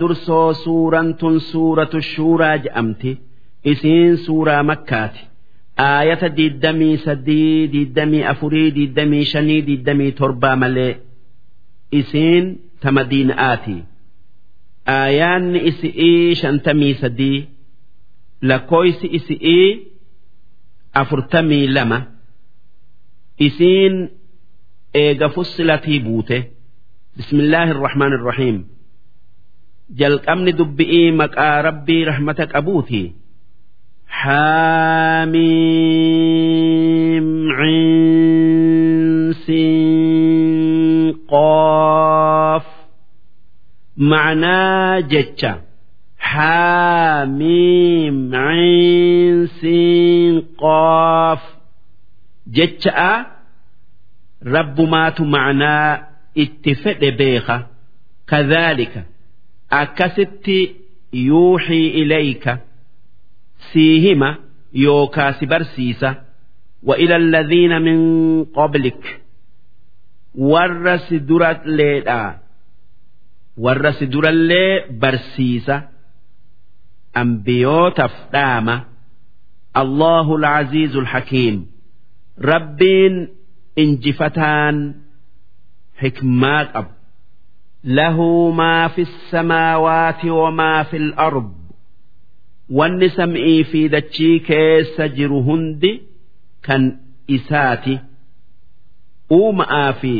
dursoo suuraan tun suuratu shuuraa je'amti isiin suuraa makkaati. Aayata diddamii sadii diddamii afurii diddamii shanii diddamii torbaa malee. Isiin ta madiina'aati aayaanni isi'ii shantamii sadii lakkooysi isi'ii afurtamii lama. Isiin eega fussilatii buute. Bismillaahi irrahmaan irrahiim jalqabni dubbi'ii maqaa rabbii rahmata qabuuti. Haamiim ciinsiin qoof macnaa jecha. Haamiim ciinsiin qoof jecha'a rabbumaatu macnaa itti fedhe beeka. Kadhaalika. بيخة كذلك أكست يوحي إليك سيهما يوكا سبرسيسة وإلى الذين من قبلك ورس درت ليدا ورس در اللي برسيسة أنبيوت فدامة الله العزيز الحكيم ربين انجفتان حكمات أب له ما في السماوات وما في الأرض wanni sam'ii fi dachii keessa jiru hundi kan isaati uuma'aa fi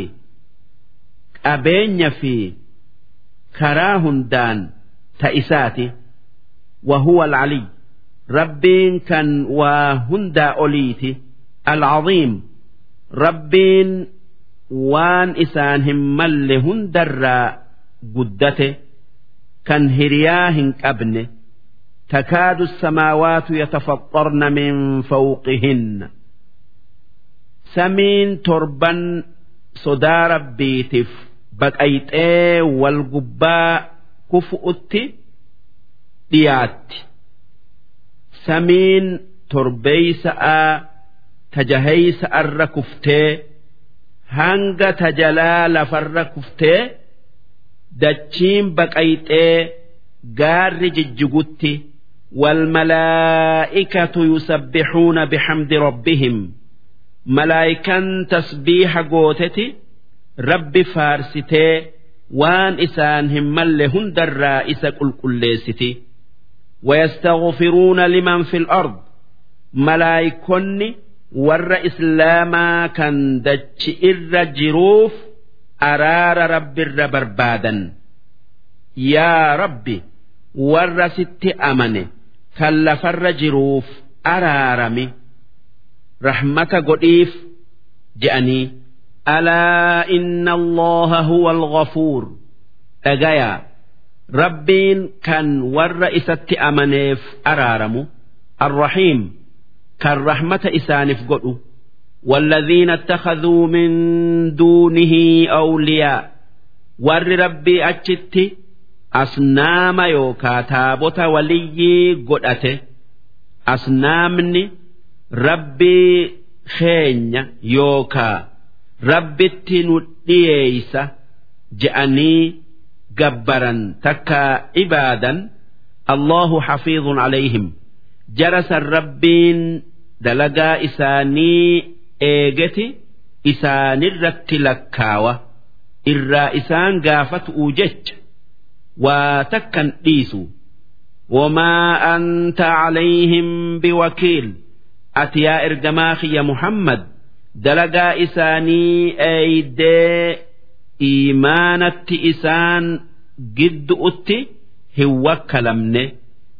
qabeenya fi karaa hundaan ta isaati وهو العلي ربين كان وهندا waan isaan hin malle hundarraa guddate kan hiriyaa hin qabne takaadu samaawaatu yatafaqqarna min fawqihinna. Samiin torban sodaa rabbiitiif baqayxee wal gubbaa kufu'utti dhiyaatti. Samiin torbeysa'a tajaheysa arra kuftee هنگ تجلال فركفتي دچين بقيت ايه gaarri jijjigutti والملائكة يسبحون بحمد ربهم ملائكة تسبيح قوتتي رب فارستي وان إسانهم ملهن الرائس كل كليستي ويستغفرون لمن في الأرض ملائكني warra islaamaa kan dachi irra jiruuf araara rabbirra barbaadan. Yaa rabbi warra sitti amane kan lafarra jiruuf araarami. Rahmata godhiif je'anii alaa inna allaha huwa alghafuur. Dhagayaa rabbiin kan warra isatti amaneef araaramu. Arrahiim kan rahmata isaaniif godhu والذين اتخذوا من دونه أولياء ور ربي أجتي asnaama yookaa taabota waliyyii godhate asnaamni rabbii keenya yookaa rabbitti nu dhiyeeysa je'anii gabbaran takka ibaadan allahu xafiidun calayhim jarasan rabbiin dalagaa isaanii eegeti isaanirratti lakkaawa. Irraa isaan gaafatu jecha waa takkan dhiisu. Wamaa anta calayhim biwakiil. Ati yaa ergamaa kiyya muhammad dalagaa isaanii eeydee iimaanatti isaan giddu'utti hin wakkalamne.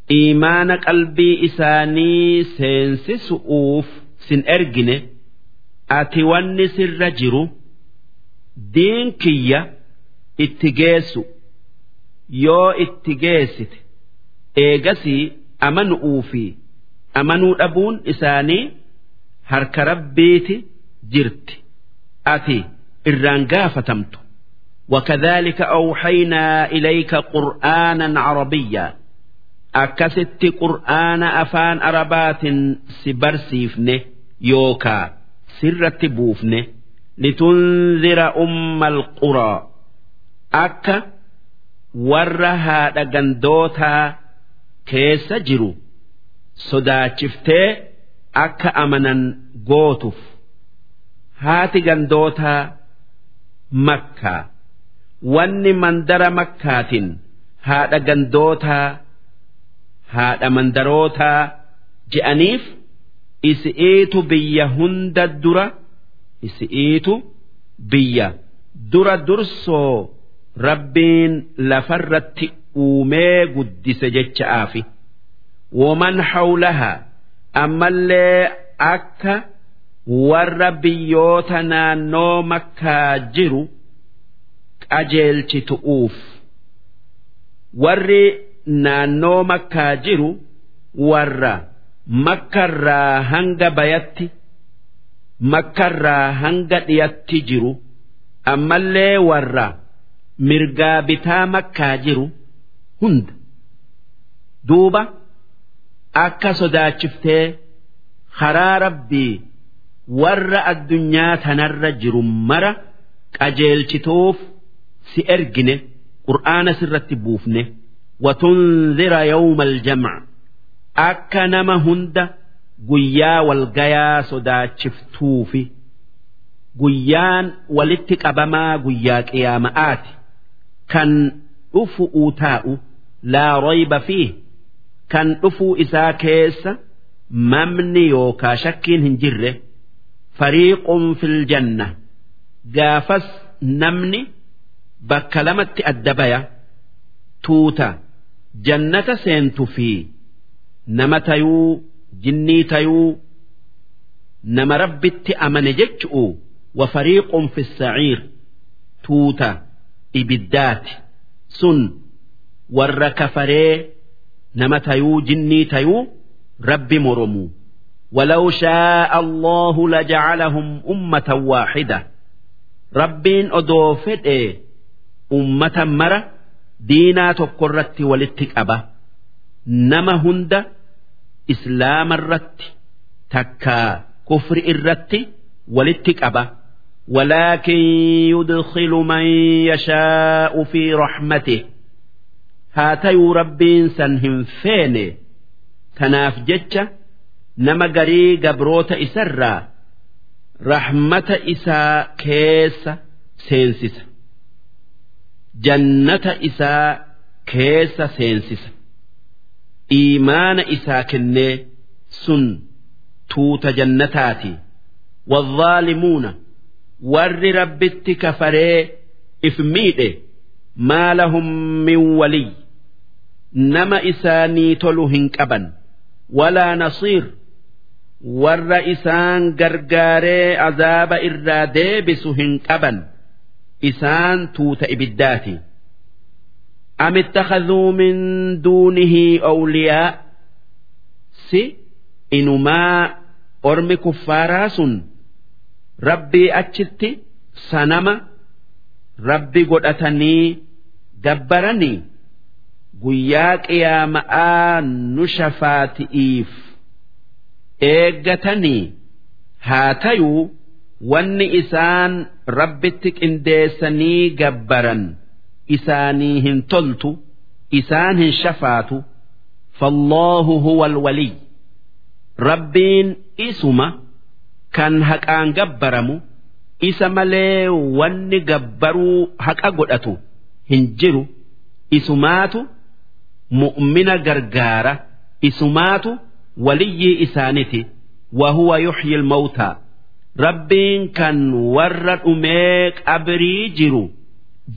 كلمني إيمان قلبي إساني سينس سؤوف سن أرجني أتي ونس الرجر دين كيا اتجاسو yoo itti geessite eegasii amanu'uu fi amanuu dhabuun isaanii harka rabbiiti jirti ati irraan gaafatamtu وكذلك أوحينا إليك قرآنا عربيا akkasitti qur'aana afaan arabaatiin si barsiifne yookaa sirratti buufne litunzira ummal quraa akka warra haadha gandootaa keessa jiru sodaachiftee akka amanan gootuuf haati gandootaa makkaa wanni mandara makkaatiin haadha gandootaa. Haadha mandarootaa je'aniif isi'iitu biyya hunda dura isi'iitu biyya dura dursoo rabbiin lafarratti uumee guddise jecha'aafi waman hawlahaa ammallee akka warra biyyoota naannoo makkaa jiru qajeelchitu'uuf. Warri naannoo makkaa jiru warra makkarraa hanga bayatti makkarraa hanga dhiyatti jiru ammallee warra mirgaa bitaa makkaa jiru hunda. Duuba akka sodaachiftee karaa rabbii warra addunyaa tanarra jiru mara qajeelchituuf si ergine qur'aana sirratti buufne watunzira yawma aljamع akka nama hunda guyyaa walgayaa sodaachiftuufi guyyaan walitti qabamaa guyyaa qiyaama'aati kan dhufu'uu taa'u laa rayba fiih kan dhufuu isaa keessa mamni yookaa shakkiin hin jirre fariiqun fil janna gaafas namni bakka lamatti tuuta jannata seentu fi nama tayuu jinnii tayuu nama rabbitti amane jechu'u wa fariiqun fi saciir tuuta ibiddaati sun warra kafaree nama tayuu jinnii tayuu rabbi moromu ولو شاء الله لجعلهم أمة واحدة ربين أدوفت إيه أمة مرة دينا تقرت ولتك أبا نما هند إسلام الرت تكا كفر الرت ولتك أبا ولكن يدخل من يشاء في رحمته هاتي ربين سنهم فيني تناف جتشا nama garii gabroota isarraa rahmata isaa keessa seensisa jannata isaa keessa seensisa iimaana isaa kennee sun tuuta jannataati والظالمون warri rabbitti kafaree if miidhe maa lahum min waliy nama isaanii tolu hin qaban walaa nasiir warra isaan gargaaree azaaba irraa deebisu hin qaban isaan tuuta ibiddaati. Am ittakhadhuu min duunihi awliyaa? Si inumaa ormi kuffaaraa sun rabbii achitti sanama rabbi godhatanii gabbaranii guyyaa qiyaama'aa nu shafaati'iif eeggatanii haa tayuu wanni isaan rabbitti qindeessanii gabbaran. Isaanii hin toltu isaan hin shafaatu. Fallaahu huwa alwaliy rabbiin isuma kan haqaan gabbaramu isa malee wanni gabbaruu haqa godhatu hin jiru. Isumaatu mu'mina gargaara. Isumaatu waliyyii isaaniti. Wahuwa yuxyi ilmawtaa rabbiin kan warra dhumee qabrii jiru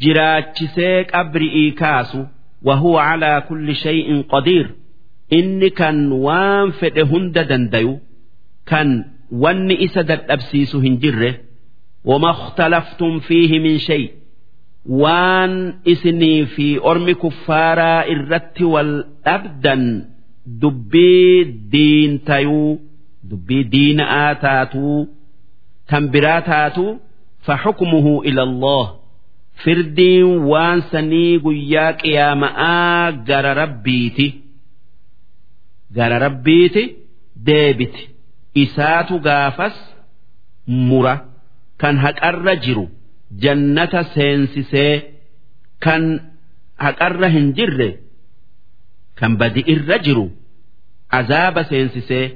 jiraachisee qabri'ii kaasu wahuwa calaa kulli shay'in qadiir inni kan waan fedhe hunda dandayu kan wanni isa dadhabsiisu hin jirre وما اختلفتم فيه من شيء وان إسني في أرم كفارا الرت والأبدا دبي دين تيو دبي دين آتاتو تنبراتاتو فحكمه إلى الله فردين وان سني قياك يا ماء جر ربيتي جر ربيتي ديبت إساتو قافس مره kan haqarra jiru jannata seensisee kan haqarra hin jirre kan badi irra jiru azaaba seensisee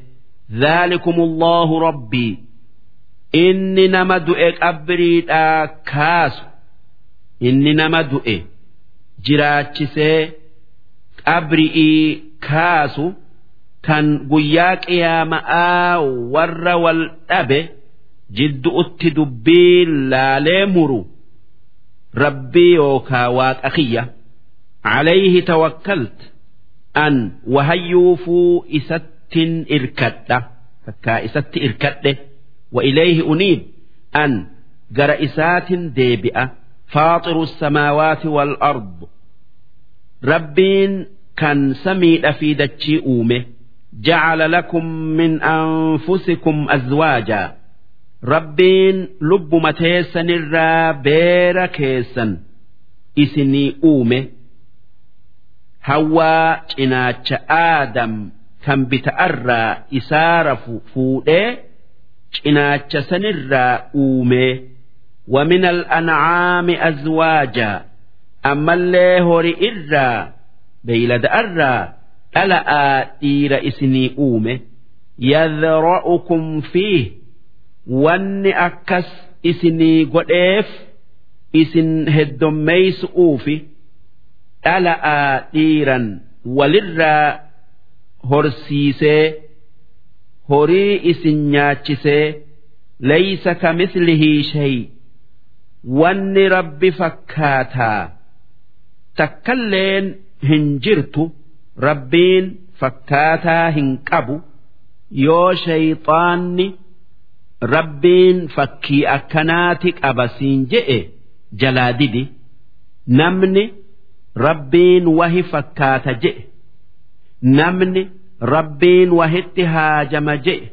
ذلكم الله ربي inni nama du'e qabriidhaa kaasu. Inni nama du'e jiraachisee qabri'ii kaasu kan guyyaa qiyaama'aa warra wal dhabe jiddu'utti dubbii laalee muru. Rabbii yookaa waaqa kiyya calayhi tawakkalt an wahayyuufuu isattin irkadha. Takkaa isatti irkadhe وإليه أنيب أن جر إسات ديبئة فاطر السماوات والأرض ربين كان سمي في دتشي أومه جعل لكم من أنفسكم أزواجا ربين لب متيسا الرا بير كيسا إسني أومه هوا جناتش آدم كان بتأرى إسارف فوده cinaacha sanirraa uume ومن الأنعام أزواجا أما اللي هوري إرا بيلد أرا ألا إير إسني أومه يذرأكم فيه وان أكس إسني قديف إسن هدميس أوفي ألا إيرا وللرا هرسيسي horii isin nyaachisee laysa kamithlihi shay. Wanni rabbi fakkaataa takkalleen hin jirtu rabbiin fakkaataa hin qabu. Yoo shayxaanni rabbiin fakkii akkanaati qaba siin je'e jalaa didi. Namni rabbiin wahi fakkaata je'e. Namni rabbiin wahitti haajama je'e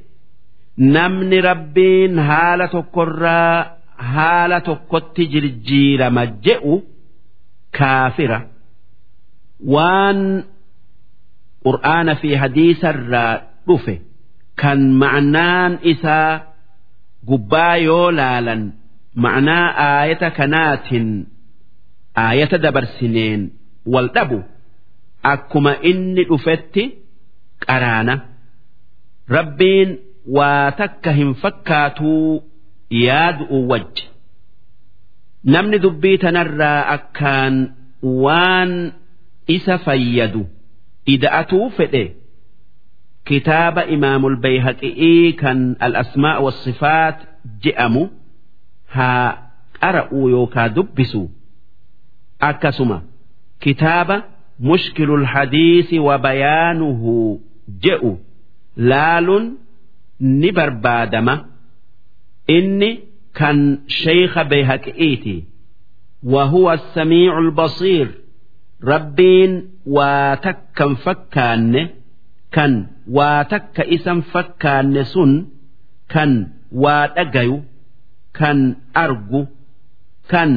namni rabbiin haala tokkorraa haala tokkotti jirjiirama je'u kaafira. Waan qur'aana fi hadiisarraa dhufe kan ma'naan isaa gubbaa yoo laalan ma'naa aayata kanaatiin aayata dabarsineen wal dhabu akkuma inni dhufetti qaraana rabbiin waa takka hin fakkaatuu yaadu wajji namni dubbii tanarraa akkaan waan isa fayyadu ida'atuu fedhe. Kitaaba imaamul bayhaqi'ii kan al-asmaa was-sifaat je'amu haa qara'uu yookaa dubbisu. Akkasuma kitaaba mushkilul hadiisi wa bayaanuhu je'u laaluun ni barbaadama. Inni kan sheeyka beekaqi'iiti wahuwa samiicul basiir. Rabbiin waa takkan fakkaanne kan waa takka isan fakkaanne sun kan waa dhagayu kan argu kan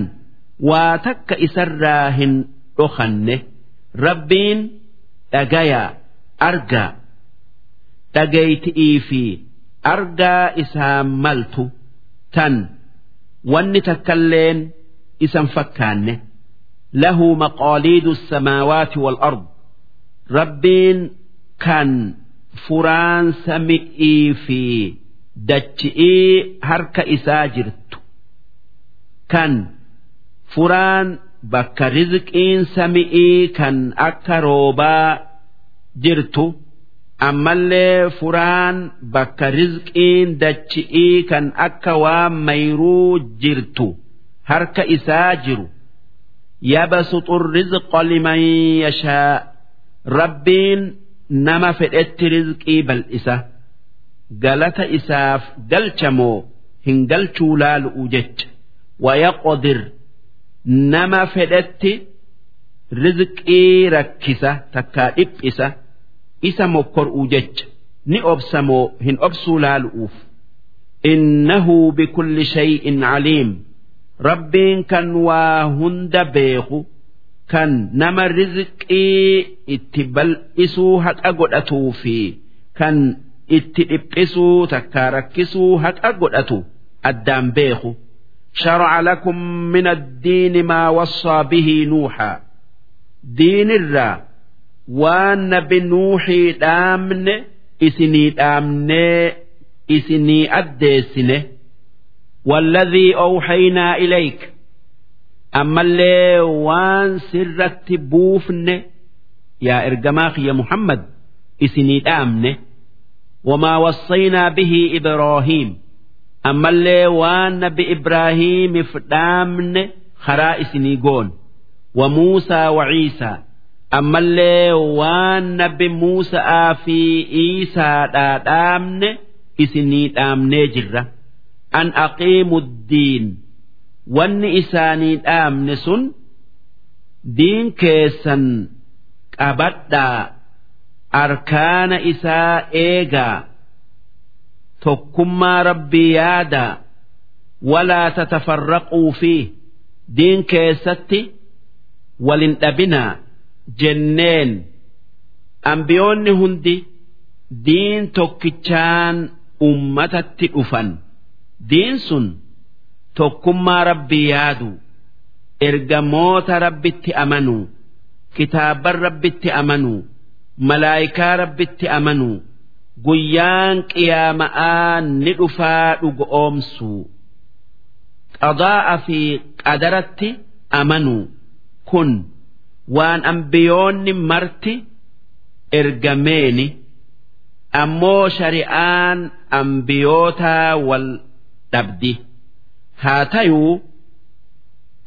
waa takka isarraa hin dhokanne rabbiin dhagayaa argaa dhagayti'ii fi argaa isaa maltu tan wanni takkalleen isan fakkaanne lahu maqaaliidu samaawaati wal ard. Rabbiin kan furaan sami'ii fi dachi'ii harka isaa jirtu. Kan furaan bakka rizqiin sami'ii kan akka roobaa jirtu ammallee furaan bakka rizqiin dachi'ii kan akka waan mayruu jirtu harka isaa jiru. Yabasuxu rizqa liman yashaa. Rabbiin nama fedhetti rizqii bal'isa. Galata isaaf galchamoo hin galchuu laalu'u jecha. Wayaqodir. Nama fedhetti rizqii rakkisa takkaa dhiphisa isa mokkor'uu jecha ni obsamoo hin obsuu laalu'uuf innahu bikulli shay'in caliim rabbiin kan waa hunda beeku kan nama rizqii itti bal'isuu haqa godhatuu fi kan itti dhiphisuu takkaa rakkisuu haqa godhatu addaan beeku شرع لكم من الدين ما وصى به نوحا diinirraa waan nabi nuuxii dhaamne isinii dhaamnee isinii addeessine walladhii awxaynaa ilayka ammallee waan sirratti buufne yaa ergamaa kiyya muhammad isinii dhaamne. Wamaa wassaynaa bihi ibraahiim ammallee waan nabi ibraahiimiif dhaamne karaa isinii goon. Wa muusaa wa ciisaa. ammallee waan nabbi muusaa fi Iisaadhaa dhaamne isinii dhaamnee jirra. An aqiimu diin wanni isaanii dhaamne sun diin keessan qabadhaa arkaana isaa eegaa tokkummaa rabbii yaadaa walaa tatafarraquu fi diin keessatti walin dhabinaa. Jenneen. Ambiyoonni hundi diin tokkichaan ummatatti dhufan. Diin sun tokkummaa rabbii yaadu ergamoota rabbitti amanuu kitaaban rabbitti amanuu malaayikaa rabbitti amanuu guyyaan qiyaama'aa ni dhufaa dhugo oomsuu qadaa'a fi qadaratti amanuu kun waan ambiyoonni marti ergameeni ammoo shari'aan ambiyootaa wal dhabdi. haa tayuu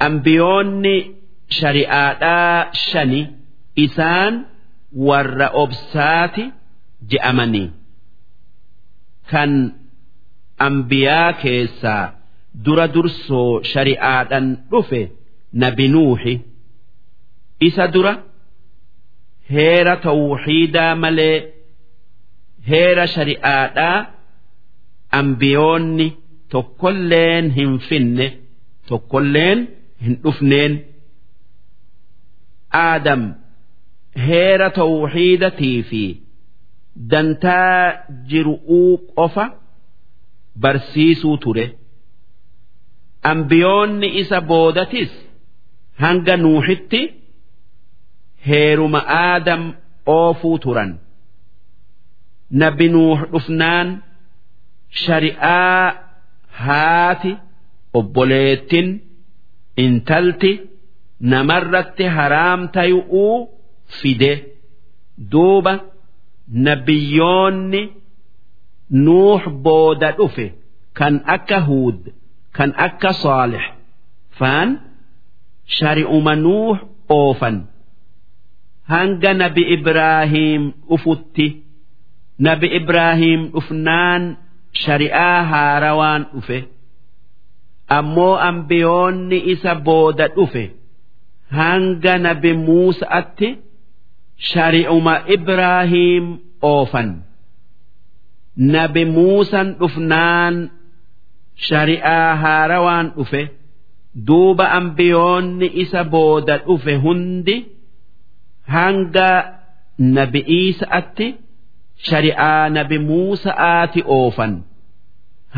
ambiyoonni shari'aadhaa shani isaan warra obsaati je'amanii kan ambiyaa keessaa dura dursoo shari'aadhaan dhufe nabi nuuhi isa dura? Heera tawxiidaa malee heera shari'aadhaa ambiyoonni. tokkolleen hin finne tokkolleen hin dhufneen. Aadam heera tawxiidatii fi dantaa jiru'uu qofa barsiisuu ture. Ambiyoonni isa boodatis hanga nuuxitti heeruma aadam oofuu turan. Nabi nuux dhufnaan shari'aa haati obboleettin intalti namarratti haraam tayu'uu fide. Duuba nabiyyoonni nuux booda dhufe kan akka huud kan akka saalix. Faan shari'uma nuux oofan hanga nabi ibraahiim dhufutti nabi ibraahiim dhufnaan shari'aa haarawaan dhufe. Ammoo ambiyoonni isa booda dhufe. Hanga nabi muusa'atti shari'uma ibraahiim oofan. Nabi muusan dhufnaan shari'aa haarawaan dhufe. Duuba ambiyoonni isa booda dhufe hundi hanga nabi iisa'atti shari'aa nabi muusa'aati oofan.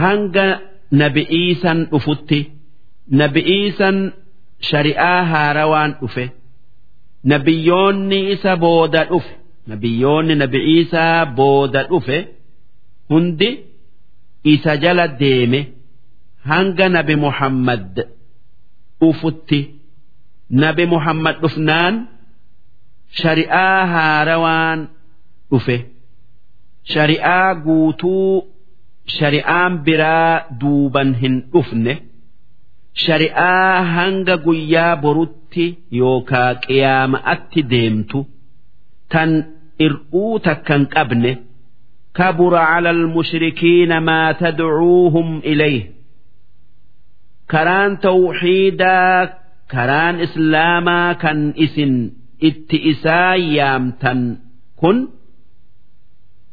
Hanga nabi iisan dhufutti nabi iisan shari'aa haarawaan dhufe nabiyyoonni isa booda dhufe nabiyyoonni nabi iisaa booda dhufe hundi isa jala deeme hanga nabi muhammad dhufutti. Nabi muhammad dhufnaan shari'aa haarawaan dhufe shari'aa guutuu shari'aan biraa duuban hin dhufne shari'aa hanga guyyaa borutti yookaa qiyaama'atti deemtu tan ir'uu takkan qabne kabura cala almushrikiina maa tadcuuhum ilayh karaan tawxiidaa karaan islaamaa kan isin itti isaa yaamtan kun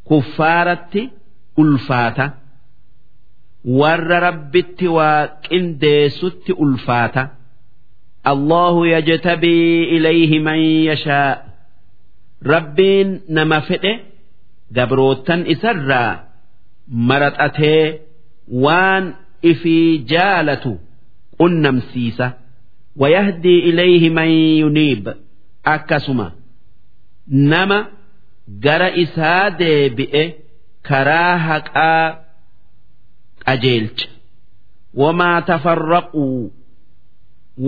kuffaaratti ulfaata. Warra rabbitti waa qindeessutti ulfaata. Allahu yajtabii ilayhi man yashaa. Rabbiin nama fedhe gabroottan isarraa maraxatee waan ifii jaalatu qunnamsiisa. Wayahdii ilayhi man yuniib. Akkasuma nama gara isaa deebi'e karaa haqaa qajeelcha. Wamaa tafarraquu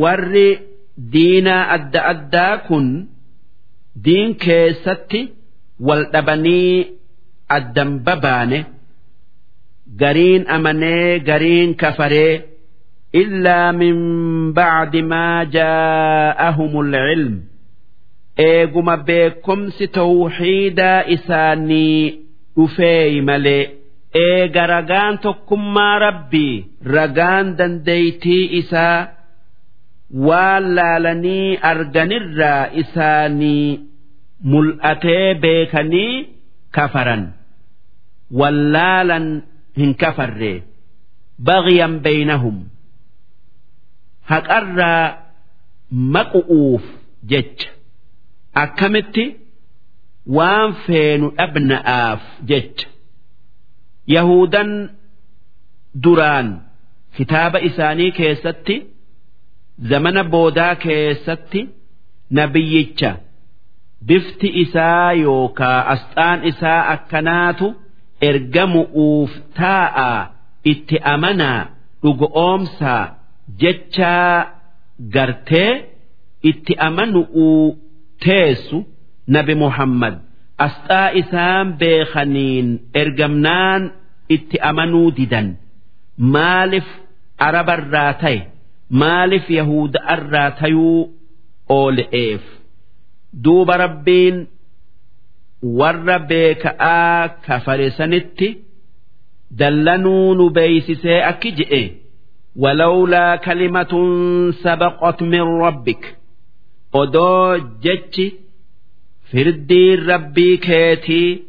warri diinaa adda addaa kun diin keessatti wal dhabanii addan babaane gariin amanee gariin kafaree illaa min bacdi maa jaa'ahumul ilm eeguma beekumsi tawxiidaa isaanii dhufeey malee eega ragaan tokkummaa rabbii ragaan dandeeytii isaa waan laalanii arganirraa isaanii mul'atee beekanii kafaran wallaalan hin kafarre baghyan beeynahum haqarraa maqu'uuf jecha akkamitti waan feenu dhabna'aaf jecha yahudan duraan kitaaba isaanii keessatti zamana boodaa keessatti nabiyyicha bifti isaa yookaa asxaan isaa akkanaatu ergamu'uuf taa'a itti amanaa dhugoomsaa jechaa gartee itti amanu'uu teessu nabi Muhammad asxaa isaan beekaniin ergamnaan itti amanuu didan maaliif arabarraa ta'e maaliif yahuda'arraa tayuu oole'eef duuba rabbiin warra beeka'aa kafaresanitti dallanuu nu beeysisee akki je'e ولولا كلمة سبقت من ربك odoo jechi firdiin rabbii keetii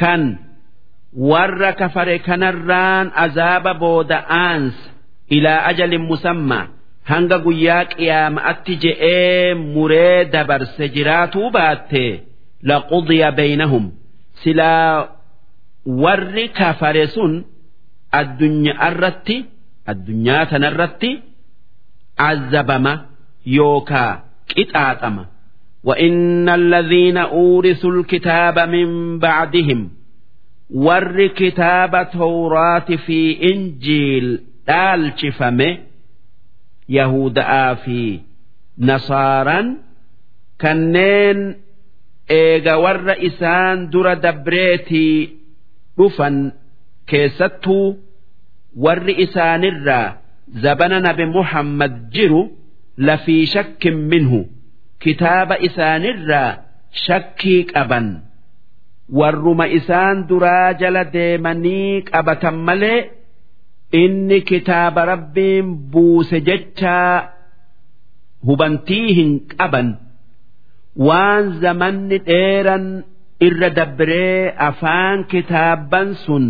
kan warra kafare kanarraan azaaba booda'aansa ilaa ajalin musammaa hanga guyyaa qiyaama'atti je'ee muree dabarse jiraatuu baatte laqudiya beeynahum silaa warri kafare sun addunyaa irratti addunyaa tanarratti azabama yookaa qixaaxama وإن الذين أورثوا الكتاب من بعدهم ور كتاب توراة في إنجيل دالشفمه يهودا في نصارا كنين إيغا ور إسان در دبريتي رفن كيستو ور إسان الرا زبن نبي محمد lafii shakkin minhu kitaaba isaanirraa shakkii qaban warruma isaan duraa jala deemanii qabatan malee inni kitaaba rabbiin buuse jechaa hubantii hin qaban waan zamanni dheeran irra dabbiree afaan kitaabban sun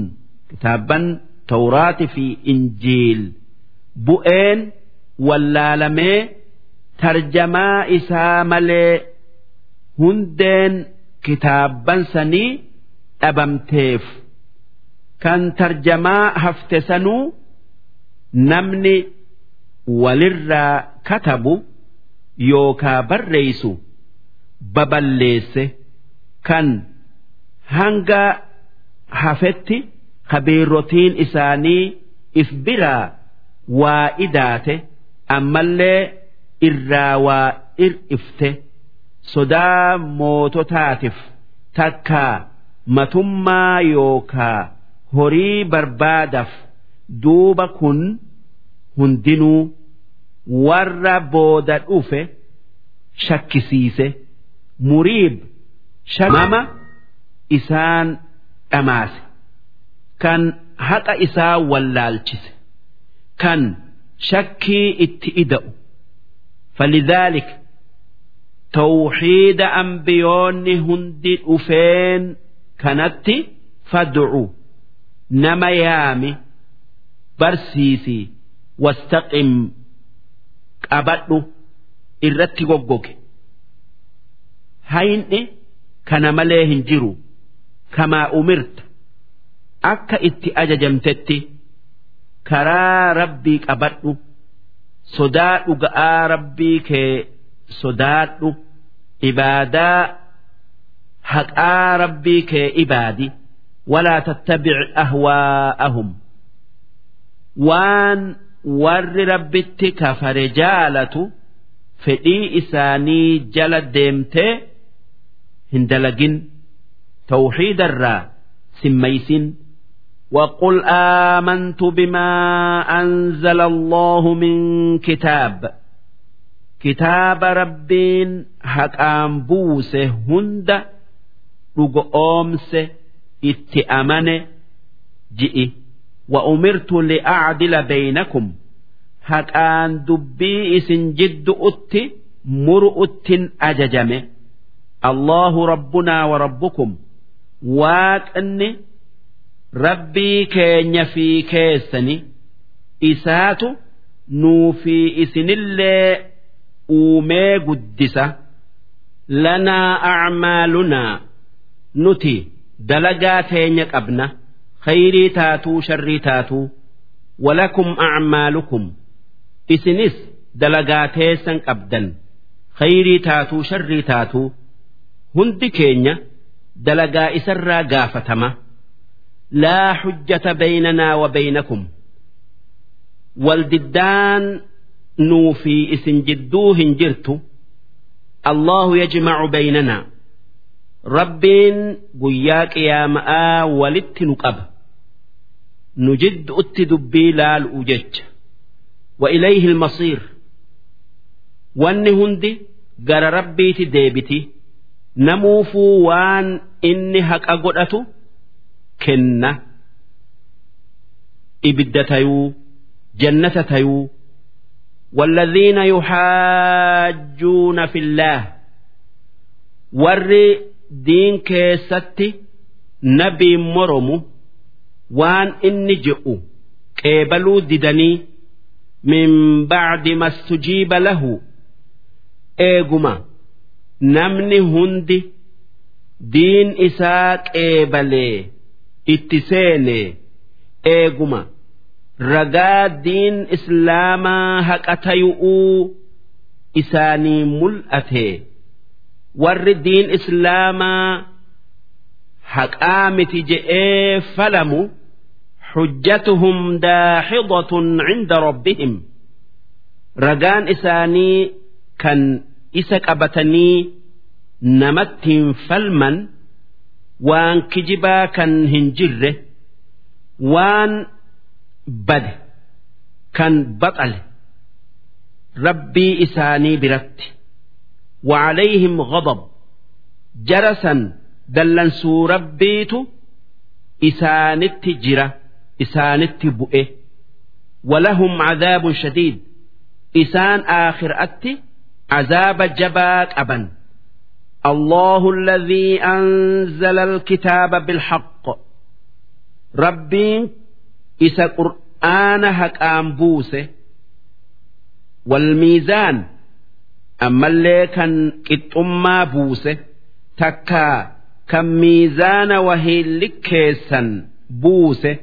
kitaabban tawraatii fi injiil bu'een. Wallaalamee tarjamaa isaa malee hundeen kitaabban sanii dhabamteef. Kan tarjamaa hafte sanuu namni walirraa katabu yookaa barreeysu baballeesse. Kan hanga hafetti kabiirrotiin isaanii if biraa waa idaate ammallee irraa waa ir'ifte sodaa moototaatiif takkaa matummaa yookaa horii barbaadaaf duuba kun hundinuu warra booda dhufe shakkisiise muriib shamama isaan dhamaase kan haqa isaa wallaalchise kan shakkii itti ida'u falidaalik tawxiida ambiyoonni hundi dhufeen kanatti fad'u nama yaami barsiisi wastaqim qabadhu irratti goggoge hayni kana malee hin jiru kamaa umirta akka itti ajajamtetti karaa rabbii qabadhu. Sodaa dhuga'aa rabbii kee. Sodaadhu ibaadaa. Haqaa rabbii kee ibaadi. Walaa tattabic ahwaa'ahum. Waan warri rabbitti kafare jaalatu fedhii isaanii jala deemtee hin dalagin. Tawxiidarraa simmaysin وقل آمنت بما أنزل الله من كتاب كتاب ربين حقام بوس هند رقومس اتأمن جئ وأمرت لأعدل بينكم حقان دبي إسن جد أت مرؤت أججم الله ربنا وربكم واك rabbii keenya fi keessani isaatu nuu fi isinillee uumee guddisa. Lanaa acmaalunaa nuti dalagaa teenya qabna. Khayrii taatuu sharrii taatuu. Walakum acmaalukum. Isinis dalagaa teessan qabdan. Khayrii taatuu sharrii taatuu. Hundi keenya dalagaa isarraa gaafatama laa xujjata baynanaa wa baynakum waldiddaan nuu fi isin jidduu hin jirtu allahu yajmacu baynanaa rabbiin guyyaa qiyaama'aa walitti nu qaba nu jidduutti dubbii laalu'u jecha wa ilayhi ilmasiir wanni hundi gara rabbiiti deebiti namuufuu waan inni haqa godhatu kenna ibidda tayuu jannata tayuu والذين يحاجون في الله warri diin keessatti nabii moromu waan inni je'u qeebaluu didanii min bacdi mastujiiba lahu eeguma namni hundi diin isaa qeebalee itti seene eeguma. Ragaa diin islaamaa haqa tayu'uu isaanii mul'ate warri diin islaamaa haqaa miti je'ee falamu xujjatuhum daaxidatun cinda rabbihim. Ragaan isaanii kan isa qabatanii namattiin falman waan kijibaa kan hin jirre waan bade kan baxale rabbii isaanii biratti وعليهم غضب جرسا دلنسو ربيت إسانت جرة إسانت بؤه ولهم عذاب شديد إسان آخر أتي عذاب جباك أبن الله الذي أنزل الكتاب بالحق ربين إسا قرآن هك أنبوسه والميزان أما اللي كان كتما بوسه تكا كم ميزان وهي لكيسا بوسه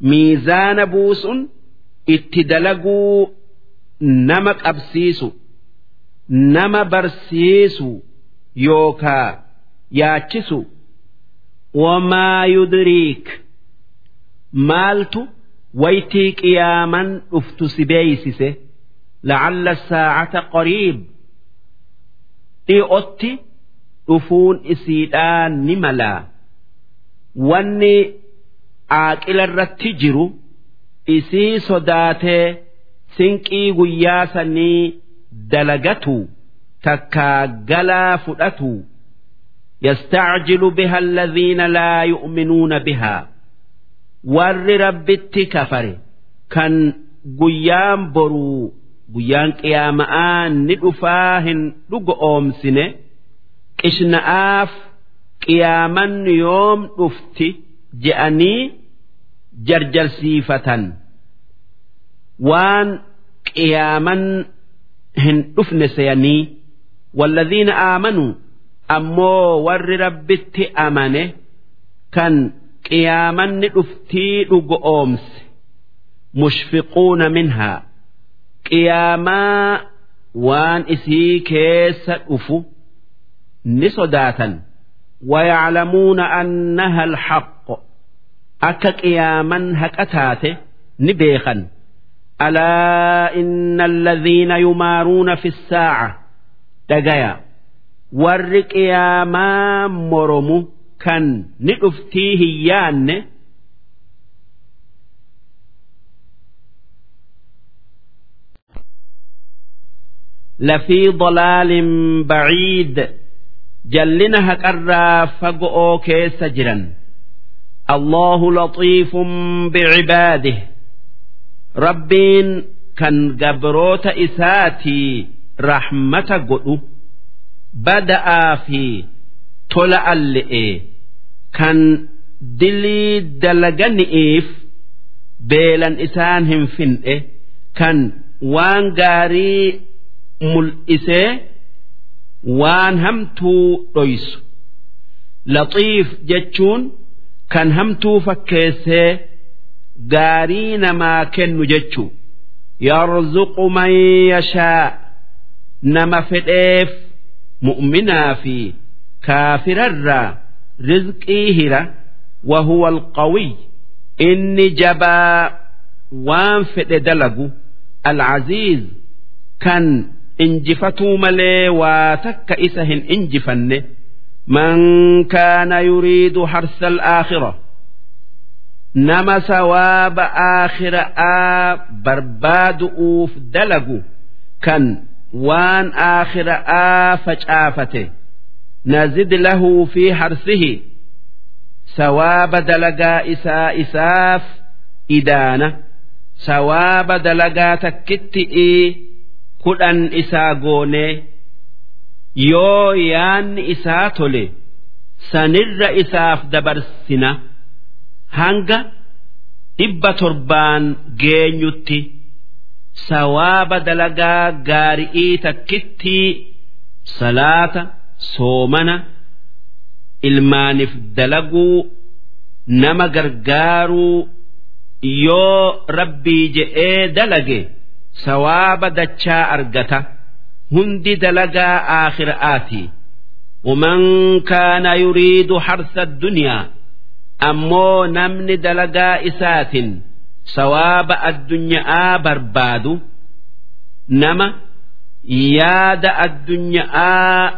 ميزان بوس اتدلقوا نمك أبسيسو نما برسيسو yookaa yaachisu wamaa yudriik maaltu waytii qiyaaman dhuftu si beeysise lacalla saacata qariib dhi'otti dhufuun isiidhaa ni malaa wanni aaqila irratti jiru isii sodaatee sinqii guyyaa sanii dalagatu takkaa galaa fudhatu. Yastacjilu biha alladhiina laa yu'minuuna bihaa warri rabbitti kafare kan guyyaan boruu guyyaan qiyaama'aa ni dhufaa hin dhugo oomsine qishna'aaf qiyaaman yoom dhufti je'anii jarjarsiifatan. Waan qiyaaman hin dhufne seyanii والذين آمنوا أمو ور ربت أمنه كان قياما نفتي أومس مشفقون منها قياما وان إسي كيس أفو ni sodaatan ويعلمون أنها الحق أكا قياما هكأتاته نبيخا ألا إن الذين dhagaya warri qiyaamaa moromu kan ni dhuftii hin yaanne lafii dalaalin baciid jallina haqarraa fago'oo keessa jiran. Allahu laxiifun bicibaadih rabbiin kan gabroota isaatii rahmata godhu bada'aa fi tola allee kan dilii dalagani'iif beelan isaan hin fin'e kan waan gaarii mul'isee waan hamtuu dhoysu. Laxiif jechuun kan hamtuu fakkeessee gaarii namaa kennu jechuu. Yarzuqu man yashaa' nama fedheef mu'minaa fi kaafirarraa rizqii hira wahuwa alqawiy inni jabaa waan fedhe dalagu alcaziiz kan injifatuu malee waa takka isa hin injifanne. Man kaana yuriidu harsa alaakhira nama sawaaba aakhira'aa barbaadu'uuf dalagu kan waan aakhira'aa facaafate nazid lahu fi harsihi sawaaba dalagaa isaa isaaf idaana sawaaba dalagaa takkitti'ii kudhan isaa goonee yoo yaanni isaa tole sanirra isaaf dabarsina hanga dhibba torbaan geenyutti sawaaba dalagaa gaari'ii takkittii salaata soomana ilmaaniif dalaguu nama gargaaruu yoo rabbii je'ee dalage. sawaaba dachaa argata hundi dalagaa aakhira'aati ومن كان يريد حرث الدنيا أمو نمن دلقا إسات sawaaba addunyaa barbaadu. Nama yaada addunyaa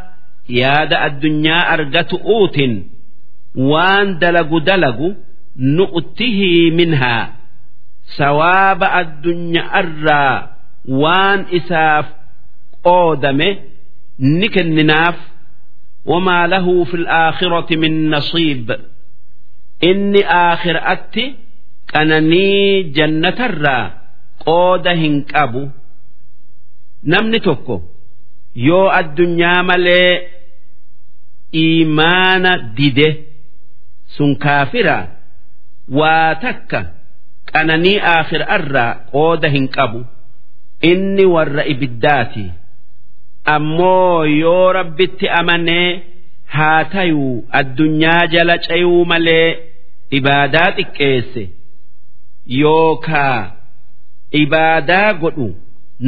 yaada addunyaa argatu uutin. Waan dalagu dalagu nu'tihii minhaa sawaaba addunyaa irraa waan isaaf qoodame ni kenninaaf. Wamaa lahu fi alaakhirati min nasiib. Inni aakhira'atti qananii jannatarraa qooda hin qabu. Namni tokko yoo addunyaa malee iimaana dide sun kaafira waa takka qananii aakhirarraa qooda hin qabu. Inni warra ibiddaati. Ammoo yoo rabbitti amanee haa tayuu addunyaa jala cayuu malee ibaadaa xiqqeesse yookaa ibaadaa godhu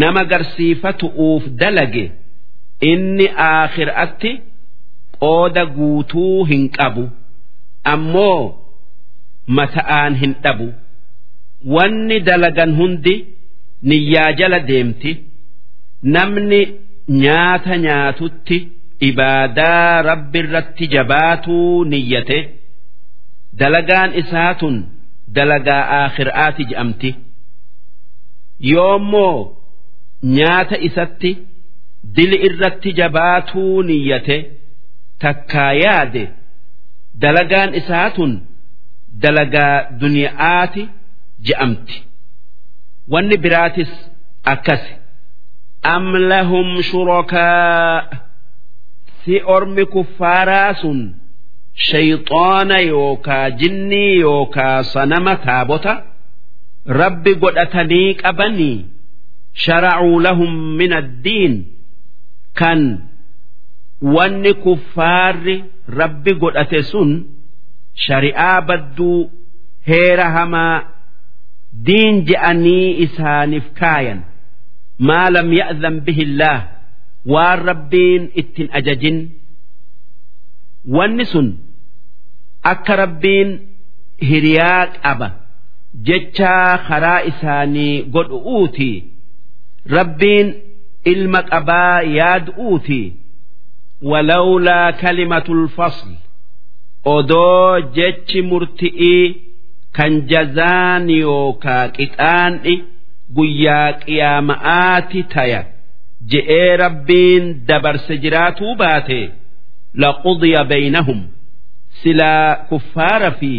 nama garsiifatu'uuf dalage inni aakhiraatti qooda guutuu hin qabu ammoo mata'aan hin dhabu. wanni dalagan hundi niyyaa jala deemti namni nyaata nyaatutti ibaadaa rabbi irratti jabaatuu niyyate dalagaan isaa tun dalagaa aakhiraati je'amti. Yoommoo nyaata isatti dili irratti jabaatuu niyyate takkaa yaade dalagaan isaa tun dalagaa duniyaati je'amti. Wanni biraatis akkasi. Am lahum shurakaa si ormi kuffaaraa sun shayxaana yookaa jinnii yookaa sanama taabota rabbi godhatanii qabanii sharacuu lahum min addiin. Kan wanni kuffaarri rabbi godhate sun shari'aa badduu heera hamaa diin je'anii isaaniif kaayan. Maa lam ya'zan bihi illaah waan rabbiin ittin ajajin. Wanni sun akka rabbiin hiriyaa qaba. Jechaa karaa isaanii godhu'uuti rabbiin ilma qabaa yaadu'uuti walawlaa kalimatul fasl. Odoo jechi murti'ii kan jazaan yookaa qixaan'i guyyaa qiyaama'aati taya. Je'ee rabbiin dabarse jiraatuu baate. Laqudiya baynahum silaa kuffaara fi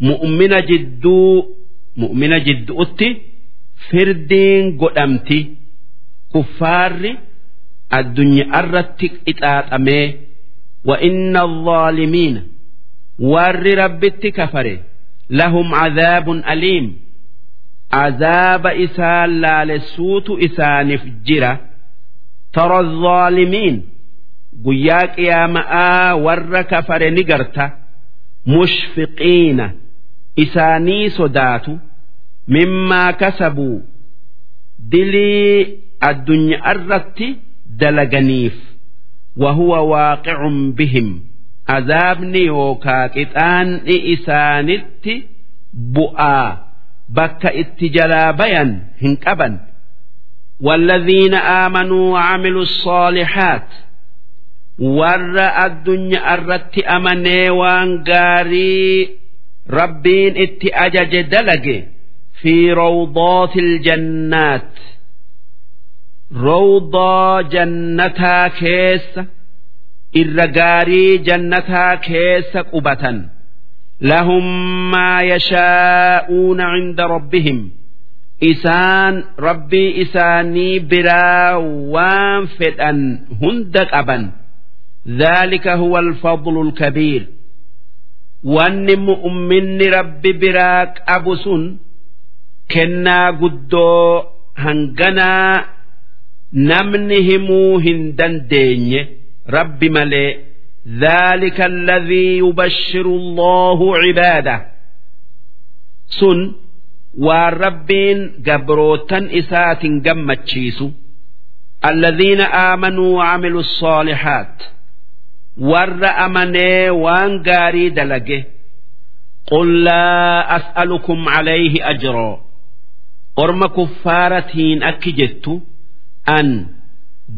mu'mina jidduu mu'mina jidduutti firdiin godhamti. Kuffaarri addunyaa irratti qixaaxamee wa inna alzaalimiina warri rabbitti kafare lahum cadaabun aliim. Azaaba isaan laalessuutu isaaniif jira. Tara alzaalimiina guyyaa qiyaama'aa warra kafare ni garta mushfiqiina isaanii sodaatu mimmaa kasabuu dilii addunyaa irratti dalaganiif وهو واقع بهم عذابني يوكا قطان إسانت بؤا بك اتجلا بيا هنكبا والذين آمنوا وعملوا الصالحات warra addunyaa irratti amanee waan gaarii rabbiin itti ajaje dalage fi rawdootil jannaat. Rawdoo jannataa keessa irra gaarii jannataa keessa qubatan. Lahum maa yashaa'uuna cinda rabbihim. Isaan rabbii isaanii biraa waan fedhan hunda qaban. ذلك هو الفضل الكبير وان مؤمن ربي براك أبس كنا قدو هنغنا namni himuu hin dandeenye rabbi malee ذلك الذي يبشر الله عباده سن والربين قبروتا إسات قمتشيس الذين آمنوا وعملوا الصالحات warra amanee waan gaarii dalage. Qul laa as'alukum calayhi ajroo orma kuffaaratiin akki jettu an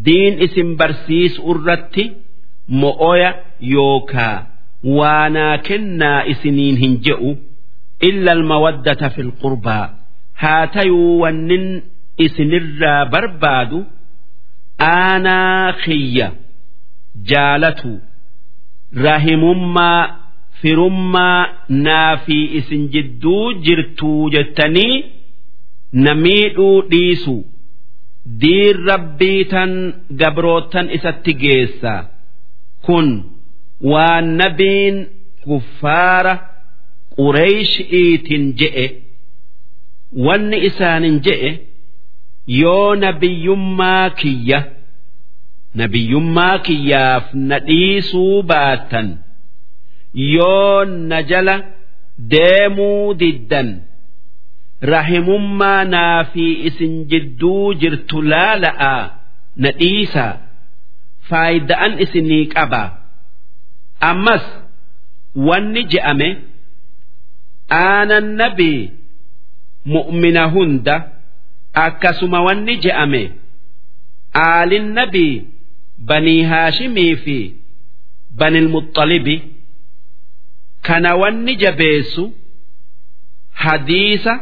diin isin barsiisu irratti mo'oya yookaa waanaa kennaa isiniin hin je'u illa almawaddata fi lqurbaa haa tayuu wannin isinirraa barbaadu aanaa kiyya jaalatuu rahimummaa firummaa naa fi isin jidduu jirtuu jettanii namiidhuu dhiisu. Diin rabbii tan gabrootan isatti geessa. Kun waan nabiin kuffaara qureeshi'iitin je'e. Wanni isaanin je'e yoo nabiyyummaa kiyya nabiyyummaa kiyyaaf na dhiisuu baattan. Yoo na jala deemuu diddan. Rahimummaa naa fi isin jidduu jirtu laala'a na dhiisaa. Faayida'an isinii qaba ammas wanni je'ame aanan nabii mu'mina hunda akkasuma wanni je'ame aalin nabii banii haashimii fi banil muxxalibi kana wanni jabeessu hadiisa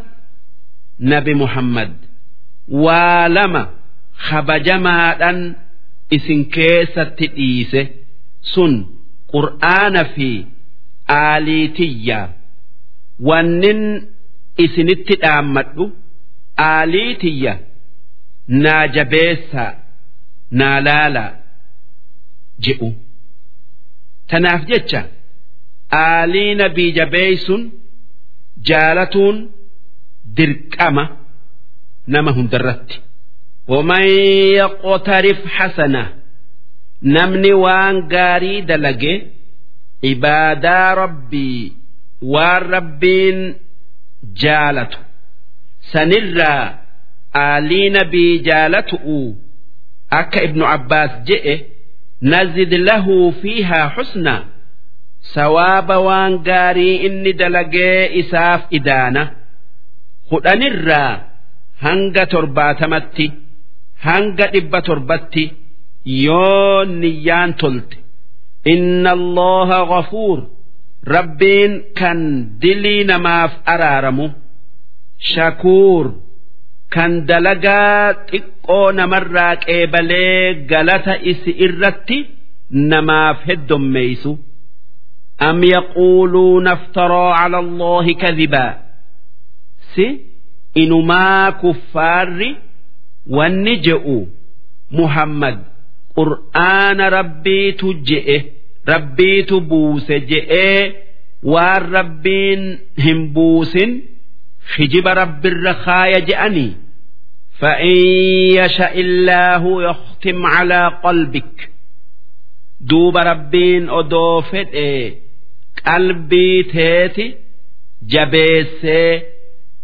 nabi muhammad. Waa lama kabajamaadhan isin keessatti dhiise sun qur'aana fi aaliitiyya. Wannin isinitti dhaammadhu aaliitiyya. Naa jabeessaa naa laalaa jedhu tanaaf jecha aalii nabii jabeeysun jaalatuun dirqama nama hundarratti ومن يقترف حسنة نمني وان قاري دلقي عبادا ربي والربين جالته سنرى آلي نبي جالته أك ابن عباس جئ نزد له فيها حسنا sawaaba waan gaarii inni dalagee isaaf idaana kudhanirraa hanga torbaatamatti hanga dhibba torbatti yoo niyyaan tolte inna allaha ghafuur rabbiin kan dilii namaaf araaramu shakuur kan dalagaa xiqqoo namarraa qeebalee galata isi irratti namaaf heddommeeysu am yaquuluuna aftaraa cala allaahi kadibaa si inumaa kuffaarri wanni je'u muhammad qur'aana rabbiitu je'e rabbiitu buuse je'ee waan rabbiin hin buusin hijiba rabbirra kaaya je'anii فإن يشاء الله يختم على قلبك دوب ربين أدوفت إيه قلبي تيتي جبيسي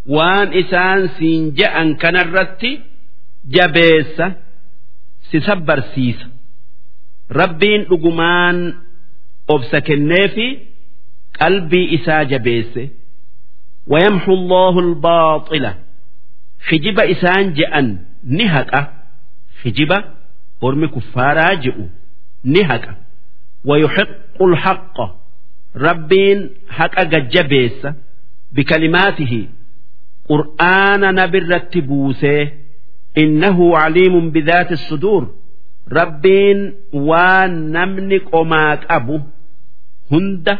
وان إسان سينجأن كان الرتي جبيسة سسبر سيسة ربين أقمان أبسك النافي قلبي إسا جبيسي ويمحو الله الباطلة خجب إسان جأن نهك خجب ورمي كفارا جئوا نهك ويحق الحق ربين حق جبيس بكلماته قرآن نبر التبوسه إنه عليم بذات الصدور ربين وان نمنك أماك أبو هند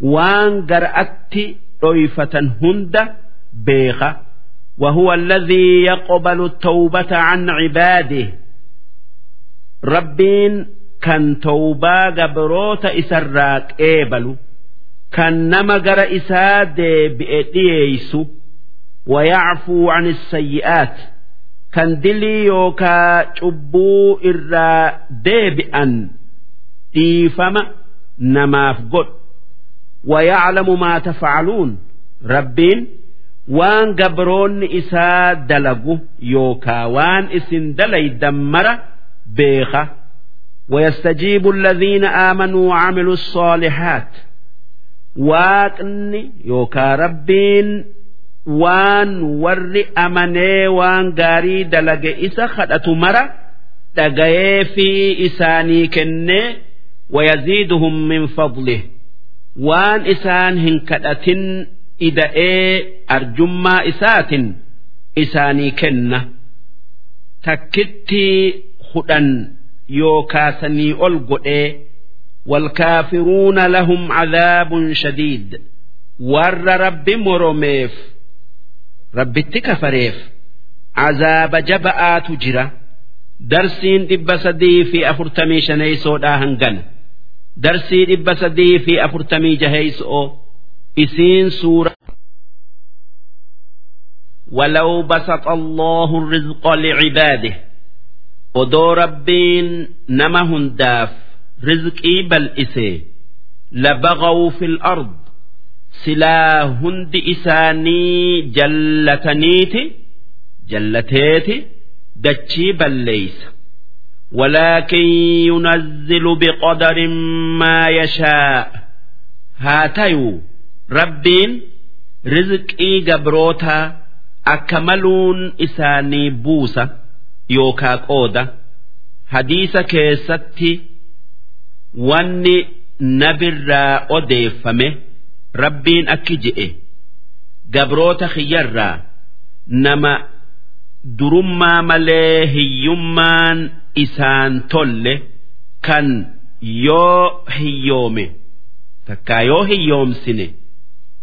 وان قرأت طيفة هند بيخة وهو الذي يقبل التوبة عن عباده ربين كان توبا قبروت إسراك إيبلو كان نما قرأ إساد بإديسو ويعفو عن السيئات كان دلي يوكا تبو إرا ديبئا إيفما نماف قد ويعلم ما تفعلون ربين waan gabroonni isaa dalagu yookaa waan isin dalaydan beeka ويستجيب الذين آمنوا وعملوا الصالحات waaqni yookaa rabbiin waan warri amanee waan gaarii dalage isa kadhatu mara dhagayee fi isaanii kennee wayaziiduhum min fadlih waan isaan hin kadhatin ida'ee arjummaa isaatin isaanii kenna takkitti hudhan yookaa sanii ol godhee والكافرون لهم عذاب شديد ور رب مرميف رب كفريف عذاب جبآت جرا درسين دب سدي في أفرتمي شني سودا هنغن درسي دب سدي في أفرتمي جهيس أو إسين سورة ولو بسط الله الرزق لعباده ودو ربين نما هنداف رزقي بل إسي لبغوا في الأرض سلا هند إساني جلتنيتي جلتيتي دتشي بل ليس ولكن ينزل بقدر ما يشاء هاتيو ربين رزقي قبروتا أكملون إساني بوسة يوكا قودة حديث كيستي wanni nabirraa odeeffame rabbiin akki je'e gabroota kiyyarraa nama durummaa malee hiyyummaan isaan tolle kan yoo hiyyoome takkaa yoo hiyyoomsine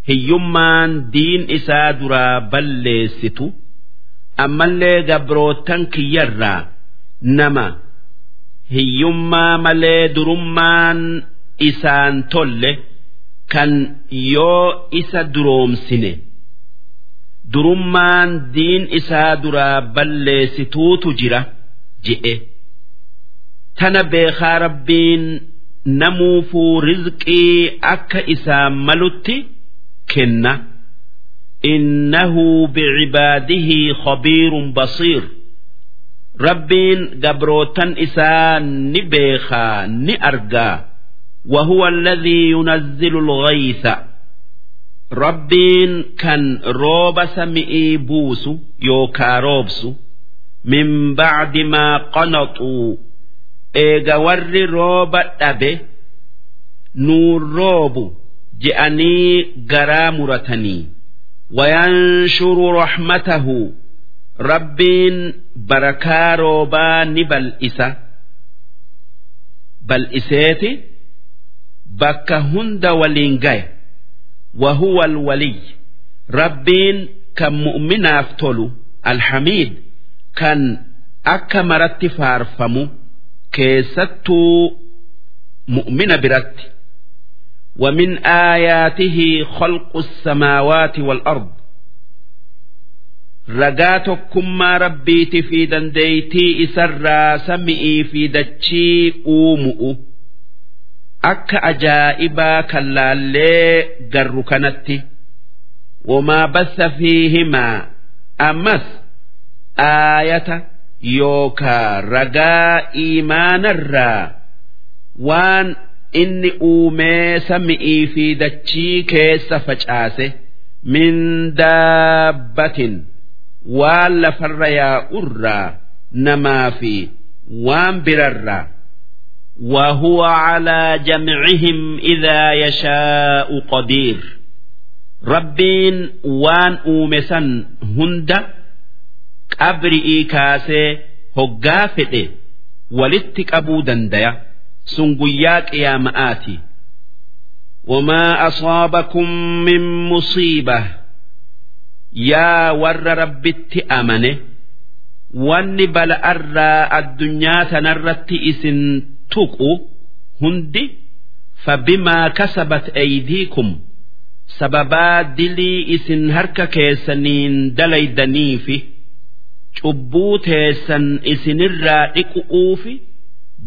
hiyyummaan diin isaa duraa balleessitu ammallee gabrootan kiyyarraa nama. hiyyummaa malee durummaan isaan tolle kan yoo isa duroomsine durummaan diin isaa duraa balleessituutu jira je'e tana beekaa rabbiin namuufuu rizqii akka isaan malutti kenna innahu bicibaadihi khabiirun basiir rabbiin gabrootan isaa ni beekaa ni argaa وهو الذي ينزل الغيث ربين كان روب سمئي بوس يوكا روبس من بعد ما قنطوا إيغا ور روب أبي نور روب جأني غرامرتني وينشر رحمته ربين بركا روبا نبل إسا بل إسيتي بك هند ولينجاي وهو الولي ربين كم مؤمنا افتلو الحميد كان أكا مرت فارفمو كيستو مؤمن برت ومن آياته خلق السماوات والأرض ragaa tokkummaa rabbiiti fi dandeeytii isarraa sami'ii fi dachii uumu'u akka ajaa'ibaa kan laallee garru kanatti wamaa bassa fiihimaa ammas aayata yookaa ragaa iimaanarraa waan inni uumee sami'ii fi dachii keessa facaase min daabbatin waan lafarra yaa'urraa namaa fi waan birarraa وهو على جمعهم إذا يشاء قدير ربين وان أومسا هند qabri'ii kaasee hoggaa fedhe walitti qabuu dandaya sun guyyaa qiyaama'aati. wamaa asaabakum min musiiba yaa warra rabbitti amane wanni bala'arraa addunyaa tanarratti isin tuqu hundi fabimaa kasabat aydiikum sababaa dilii isin harka keessaniin dalaydaniifi cubbuu teessan isinirraa dhiqu'uufi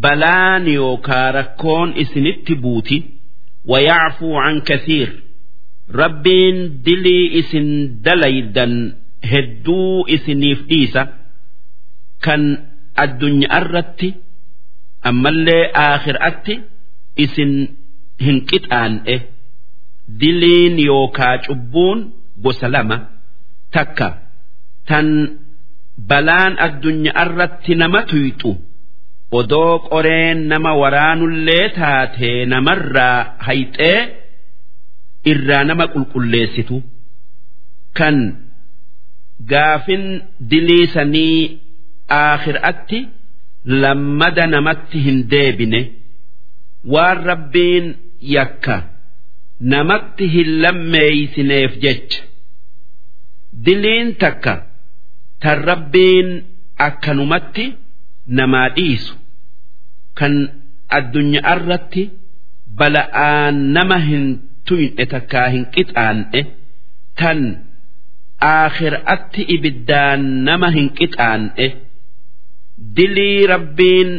balaan yookaa rakkoon isinitti buuti. Wayacfuu an kasiir. Rabbiin dilii isin dalaydan hedduu isiniif dhiisa. Kan addunyaa irratti ammallee aakhiraatti isin hin qixaan'e. Diliin yookaa cubbuun gosa lama. Takka tan balaan addunyaarratti nama tuyxu. Odoo qoreen nama waraanullee taatee namarraa hayxee irraa nama qulqulleessitu. Kan gaafin diliisanii aakhiraatti lammada namatti hin deebine. Waan rabbiin yakka namatti hin lammeeysineef jecha. Diliin takka tan rabbiin akkanumatti namaa dhiisu. Kan addunyaarratti bala'aan nama hin tuyne takkaa hin qixaan'e tan aakhiraatti ibiddaan nama hin qixaan'e dilii rabbiin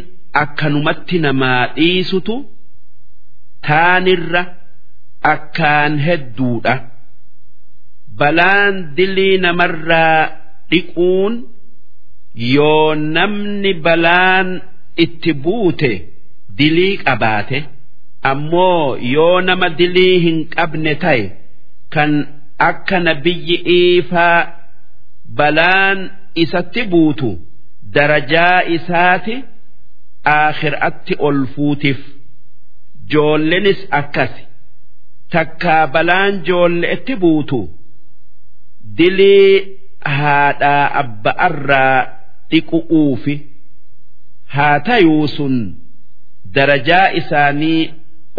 akkanumatti namaa dhiisutu taanirra akkaan hedduudha. Balaan dilii namarraa dhiquun yoo namni balaan itti buute dilii qabaate. ammoo yoo nama dilii hin qabne ta'e kan akka nabiyyi iifaa balaan isatti buutu darajaa isaati aakhiraatti ol fuutiif joollenis akkasi takkaa balaan joolleetti buutu dilii haadhaa abba'arraa dhiqu'uufi haa tayuu sun darajaa isaanii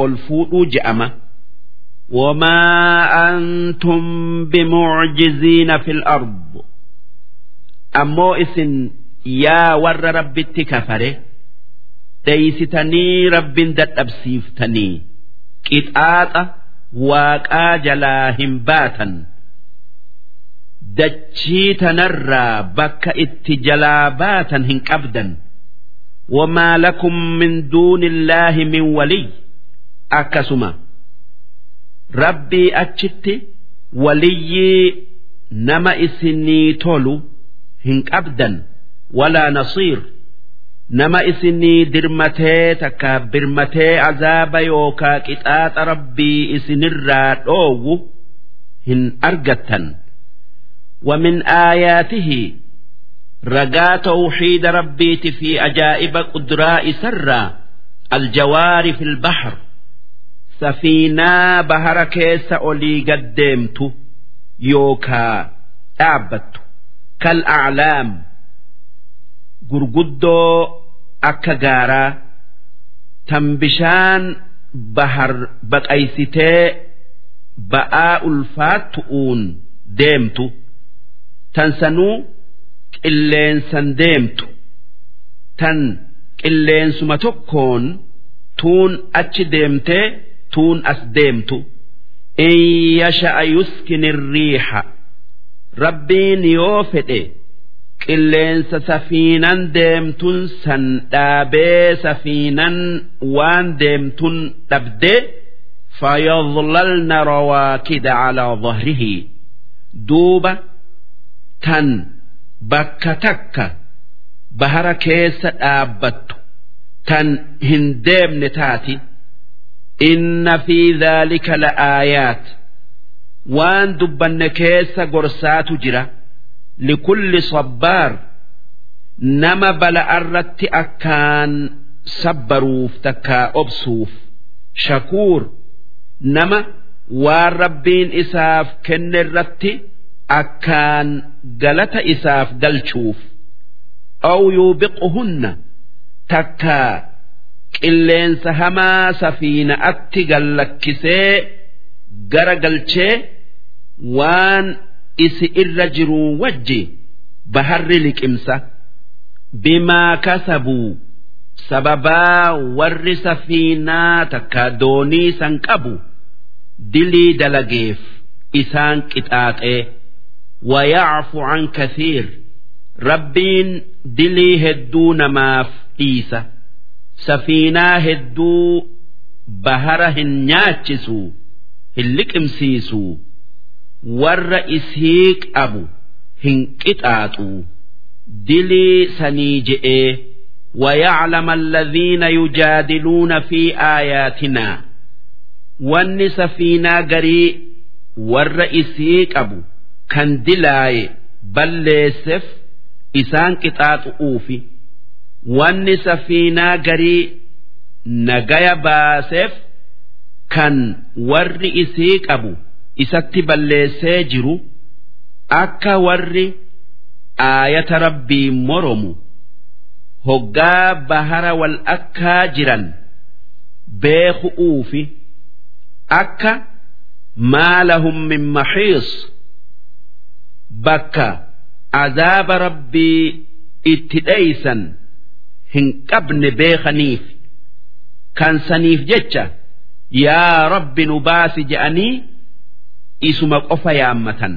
ol fuudhuu je'ama. وما أنتم بمعجزين في الأرض أمو إسن يا ور رب كفره ديستني رب دتبسيفتني قطعات واقا جلاهم باتا dachii tanarraa bakka itti jalaa baatan hin qabdan. Wamaa lakum min duuni illaahi min waliy akkasuma rabbii achitti waliyyii nama isinii tolu hin qabdan. Walaa nasiir nama isinii dirmatee takka birmatee azaaba yookaa qixaaxa rabbii isinirraa dhoowwu hin argattan ومن آياته رجاء توحيد ربي في أجائب قدراء سرا الجوار في البحر سفينة بحر كيس أولي قدمت يوكا أعبت كالأعلام gurguddoo akka gaaraa tan bishaan bahar baqaysitee ba'aa ulfaattu'uun deemtu tan sanuu qilleensan deemtu. Tan qilleensuma tokkoon tuun achi deemtee tuun as deemtu. In yasha'a yuskin riixa. Rabbiin yoo fedhe qilleensa safiinan deemtun san dhaabee safiinan waan deemtun dhabdee fayadlalna rawaakida calaa dhahrihi. Duuba tan bakka takka bahara keessa dhaabbattu tan hin deemne taati. Inna fi dhaalika la'aayaat waan dubbanne keessa gorsaatu jira. Likulli sabbaar nama bala'arratti akkaan sabbaruuf takkaa obsuuf. Shakuur nama waan rabbiin isaaf kenne irratti akkaan galata isaaf galchuuf aw yuubiquhunna takkaa qilleensa hamaa safiina'atti gallakkisee gara galchee waan isi irra jiruu wajji baharri liqimsa. Bimaa kasabuu sababaa warri safiinaa takka doonii san qabu dilii dalageef isaan qixaaxee ويعفو عن كثير ربين دلي هدو نماف إيسا سفينة هدو بهرهن ناتشسو هلك امسيسو والرئيسيك أبو هنكتاتو دلي سنيجئ ويعلم الذين يجادلون في آياتنا وان سفينة قريء والرئيسيك أبو kan dilaaye balleesseef isaan qixaaxu'uufi wanni safiinaa garii nagaya baaseef kan warri isii qabu isatti balleessee jiru akka warri aayata rabbii moromu hoggaa bahara wal akkaa jiran beeku'uufi akka maalahum min maxiis bakka azaaba rabbii itti dheeysan hin qabne beekaniif kan saniif jecha yaa rabbi nu baasi je'anii isuma qofa yaammatan.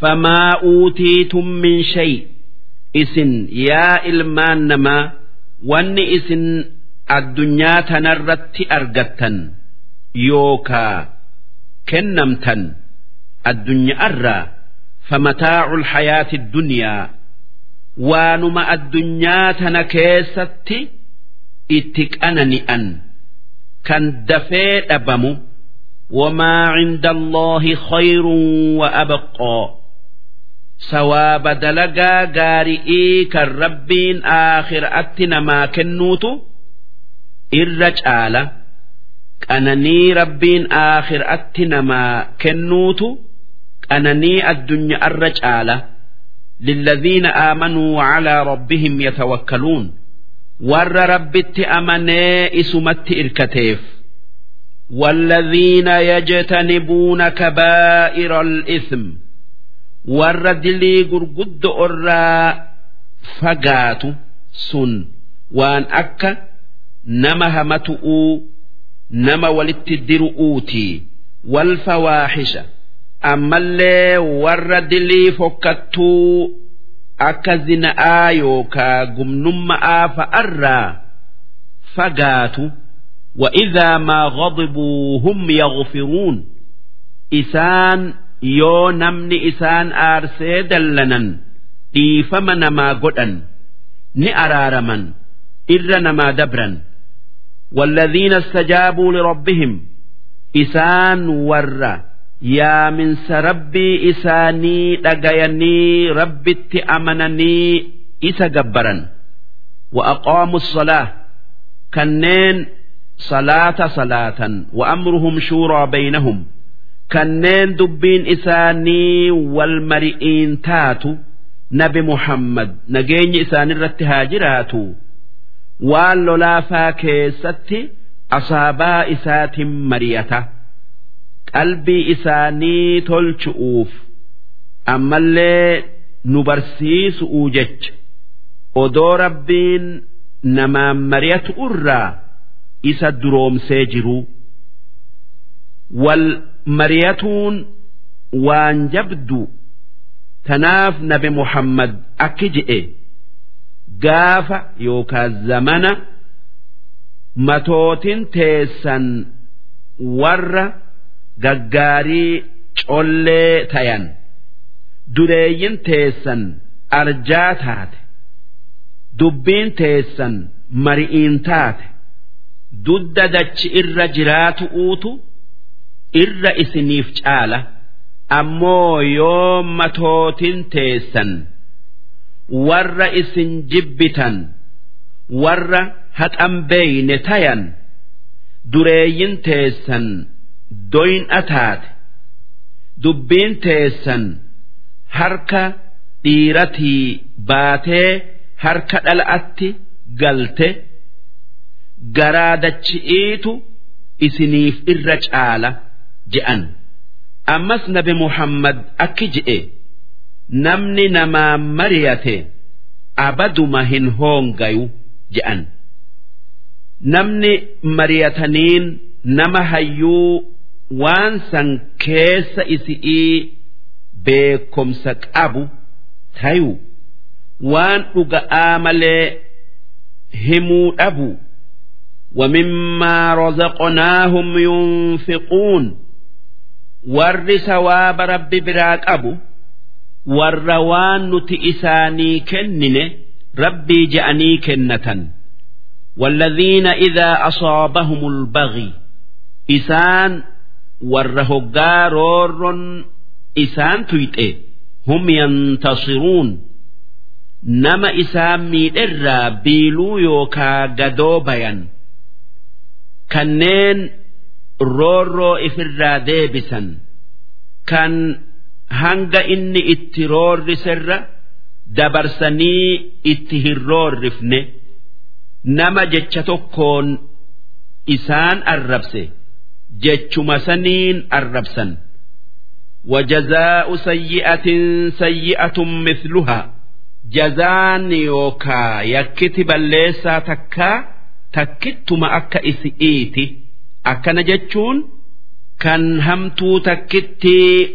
Famaa uutiitum min shay isin yaa ilmaan namaa wanni isin addunyaa tanarratti argattan yookaa kennamtan addunyaarraa فمتاع الحياة الدنيا وانما الدنيا تنكيستي اتكأنني أن كان دفيت أبمو وما عند الله خير وأبقى سواب دلقا قارئي كالربين آخر أتنا ما كنوتو الرجالة أنني ربين آخر أتنا ما كنوتو أنني الدنيا الرجالة للذين آمنوا وعلى ربهم يتوكلون ور ربت أمني إسمت إركتيف والذين يجتنبون كبائر الإثم ور دلي قرقد أرى فقات سن وان أكا نما همتؤ نما ولتدرؤوتي والفواحش ammallee warra dilii fokkattuu akka zina'aa yookaa gumnumma'aa fa'arraa fagaatu وإذا ما غضبوا هم يغفرون إسان يو نمني إسان آرسي دلنا إيفمن ما قدن نأرارمن irra namaa dabran والذين استجابوا لربهم إسان yaaminsa rabbii isaanii dhagayanii rabbitti amananii isa gabbaran. Wa'aqoomu solaa kanneen salaata salaatan. Wa'amruhum shuuraa baynahum kanneen dubbiin isaanii wal mari'iin taatu. Nabi muhammad nageenyi isaanirratti haa jiraatu. Waan lolaafaa keessatti asaabaa isaatiin mari'ata. Qalbii isaanii tolchu'uuf ammallee nu barsiisu'uu jecha odoo rabbiin namaan mariyatu irraa isa duroomsee jiru wal mariyatuun waan jabdu tanaaf nabi muhammad akki je'e. gaafa yookaan zamana matootin teessan warra gaggaarii collee tayan dureeyyin teessan arjaa taate dubbiin teessan mari'iin taate dudda dachi irra jiraatu uutu irra isiniif caala ammoo yoo matootin teessan. warra isin jibbitan warra haqan beeyne tayan dureeyyin teessan doyna taate dubbiin teessan harka dhiiratii baatee harka dhala'atti galte garaa dachi'iitu isiniif irra caala je'an ammas nabi muhammad akki je'e. namni namaa mariyate abaduma hin hoongayu je'an namni mariyataniin nama hayyuu waan san keessa isi'ii beekomsa qabu tayu waan dhuga'aa malee himuu dhabu ومما رزقناهم ينفقون ور ثواب رب براك أبو warra waan nuti isaanii kennine rabbii je'anii kennatan والذين إذا أصابهم البغي إسان warra hoggaa roorroon isaan tuyxe hum yantasiruun. Nama isaan miidherraa biiluu yookaa gadoo bayan. Kanneen roorroo ifirraa deebisan. Kan hanga inni itti roorriserra dabarsanii itti hin roorrifne. Nama jecha tokkoon isaan arrabse. jechuma saniin arrabsan وجزاء سيئة سيئة مثلها جزان يوكا يكتب الليسا تكا تكتما أكا إسئيتي أكا نجتشون كان همتو تكتي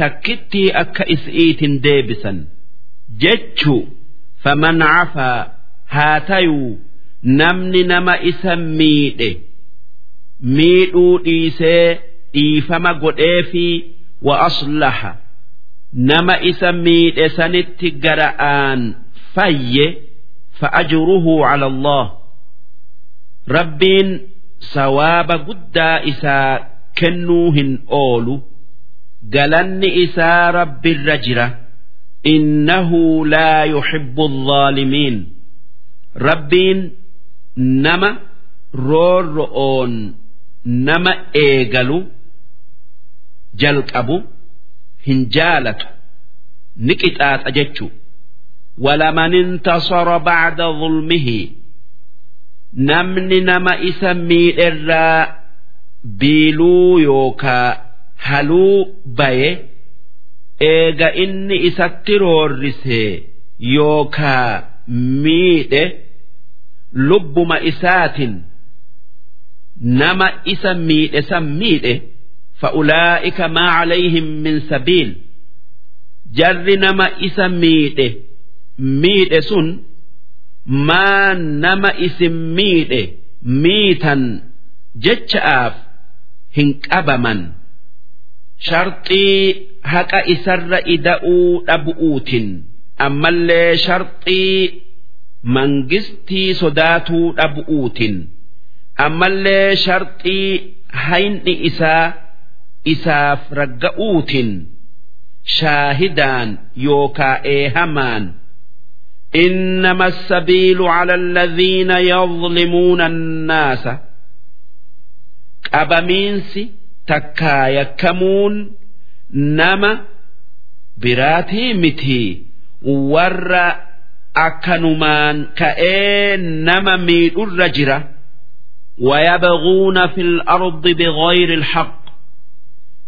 takkittii akka is'iitin deebisan jechu faman cafaa haa tayuu namni nama isa miidhe miidhuu dhiisee dhiifama godheefi wa aslaha nama isa miidhe sanitti gara'aan fayye fa'ajruhu cala allah rabbiin sawaaba guddaa isaa kennuu hin oolu galanni isaa rabbirra jira innahu laa yuhibbu الظaalimiin rabbiin nama roorro'oon nama eegalu jalqabu hin jaalatu ni qixaaxa jechu ولمن انتصر بعد ظلمه namni nama isa miidherraa biiluu yookaa haluu baye eega inni isatti roorrisee yookaa miidhe lubbuma isaatin nama isa miidhe san miidhe fa'ulaa'ika maa calayhim min sabiil. Jarri nama isa miidhe miidhe sun maa nama isin miidhe miitan jecha'aaf hin qabaman. Sharxii haqa isarra ida'uu dhabu'uutin ammallee sharxii mangistii sodaatuu dhabu'uutin ammallee sharxii hayni isaa isaaf ragga'uutin shaahidaan yookaa eehamaan إنما السبيل على الذين يظلمون الناس qabamiinsi takkaa yakkamuun nama biraatii miti warra akkanumaan ka'ee nama miidhurra jira ويبغون في الأرض بغير الحق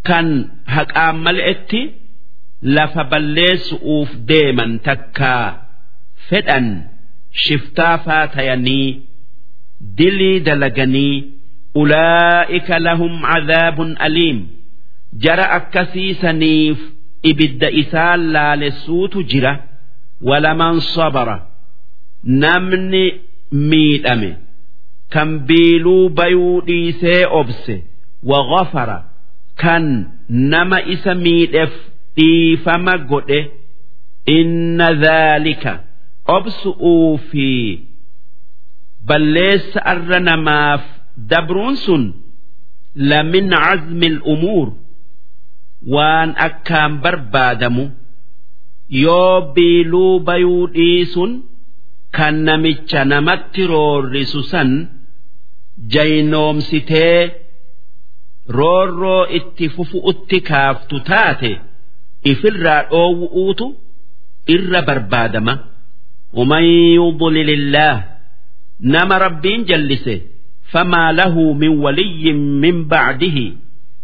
كان هقام ملئتي لفبليس أوف ديما تكا فدأن شفتا فاتيني دلي دلقني أولئك لهم عذاب أليم جرى أكسيسنيف إبد إسال لا لسوت جرى ولمن صبر نمني kan biiluu bayuu dhiisee obse waqafara kan nama isa miidheef dhiifama godhe inna dhaalika obsu'uu fi balleessa arra namaaf dabruun sun lamin cazmi umuur waan akkaan barbaadamu yoo biiluu bayuu dhiisun kan namicha namatti roorrisu san. jaynoomsitee roorroo itti fufu'utti kaaftu taate ifirraa dhoowwu'uutu irra barbaadama ومن يضلل الله نما ربين جلسه فما له من ولي من بعده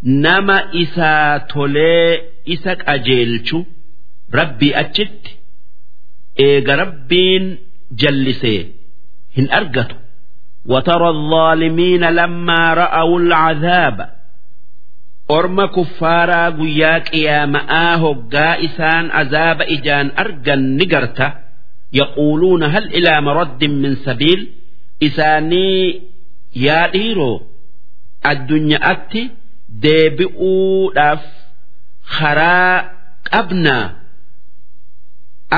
نما إسا تولي إسك أجيلشو ربي أجت إيغ ربين جلسي هن أرقتو وترى الظالمين لما رأوا العذاب أرم كفارا قياك يا مآه قائسان عذاب إجان أرقا نقرتا يقولون هل إلى مرد من سبيل إساني yaa dhiiroo addunyaatti deebi'uudhaaf karaa qabnaa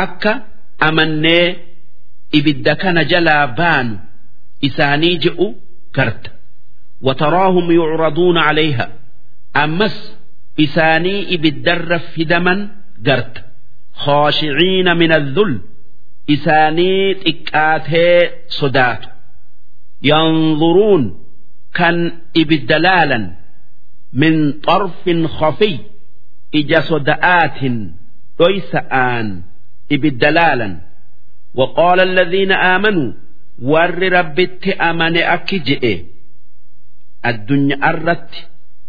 akka amannee ibidda kana jalaa baanu isaanii je'u garta وتراهم يعرضون عليها أمس إساني إبدر فدما قرت خاشعين من الذل إساني تكاته صدات ينظرون كان إبدلالا من طرف خفي إجا صدآت ليس آن إبدلالا وقال الذين آمنوا warri rabbitti amane akki je'e. Addunyaa irratti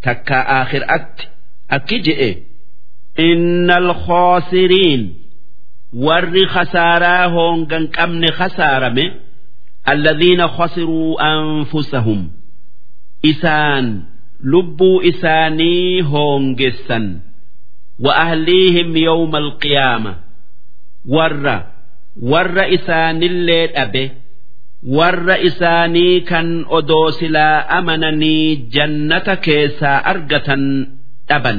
takka akhiraatti akki je'e. Inna alkhoosiriin warri khasaaraa hoongan qabne khasaarame. Alladhiina khosiruu anfusahum. Isaan lubbuu isaanii hoongessan. Wa ahliihim yawma alqiyaama warra warra isaanillee dhabe. warra isaanii kan odoo silaa amananii jannata keessaa argatan dhaban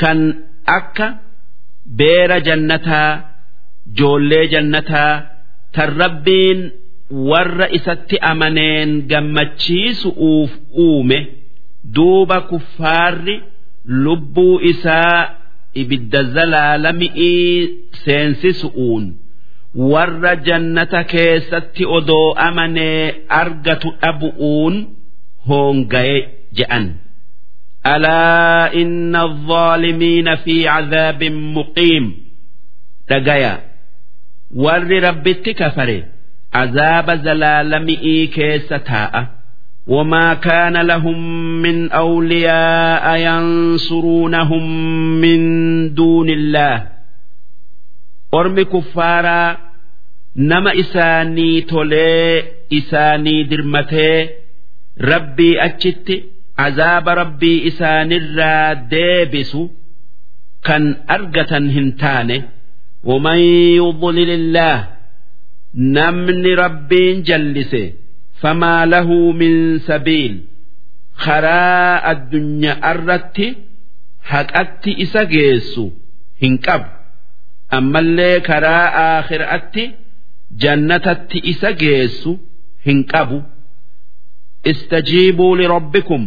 kan akka beera jannataa joollee jannataa tan rabbiin warra isatti amaneen gammachiisu'uuf uume duuba kuffaarri lubbuu isaa ibidda zalaalami'ii seensisu'uun. warra jannata keessatti odoo amanee argatu dhabu'uun hoongaye je'an. ألا إن الظالمين في عذاب مقيم دقيا ور ربك كفره عذاب زلالمئي كيس تاء وما كان لهم من أولياء ينصرونهم من دون الله أرم كفارا نما إساني تولي إساني درمتي ربي أجت عذاب ربي إساني الرادبس كان أرقة هنتاني ومن يضلل الله namni rabbiin jallise famaa lahu min sabiil karaa addunyaa irratti haqatti isa geessu hin qabu ammallee karaa aakhiraatti jannatatti isa geessu hin qabu. Istajiibuu lirabbikum.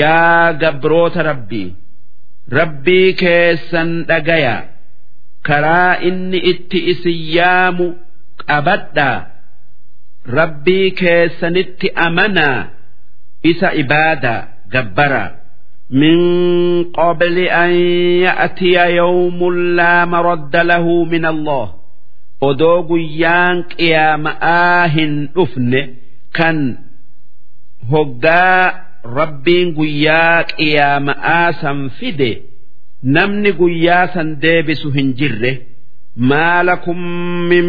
Yaa gabroota rabbii rabbii keessan dhagaya. Karaa inni itti isin yaamu qabadhaa. Rabbii keessanitti amanaa. Isa ibaadaa gabbaraa من قبل أن يأتي يوم لا مرد له من الله odoo guyyaan qiyaama'aa hin dhufne kan hoggaa rabbiin guyyaa qiyaama'aa san fide namni guyyaa san deebisu hin jirre maa lakum min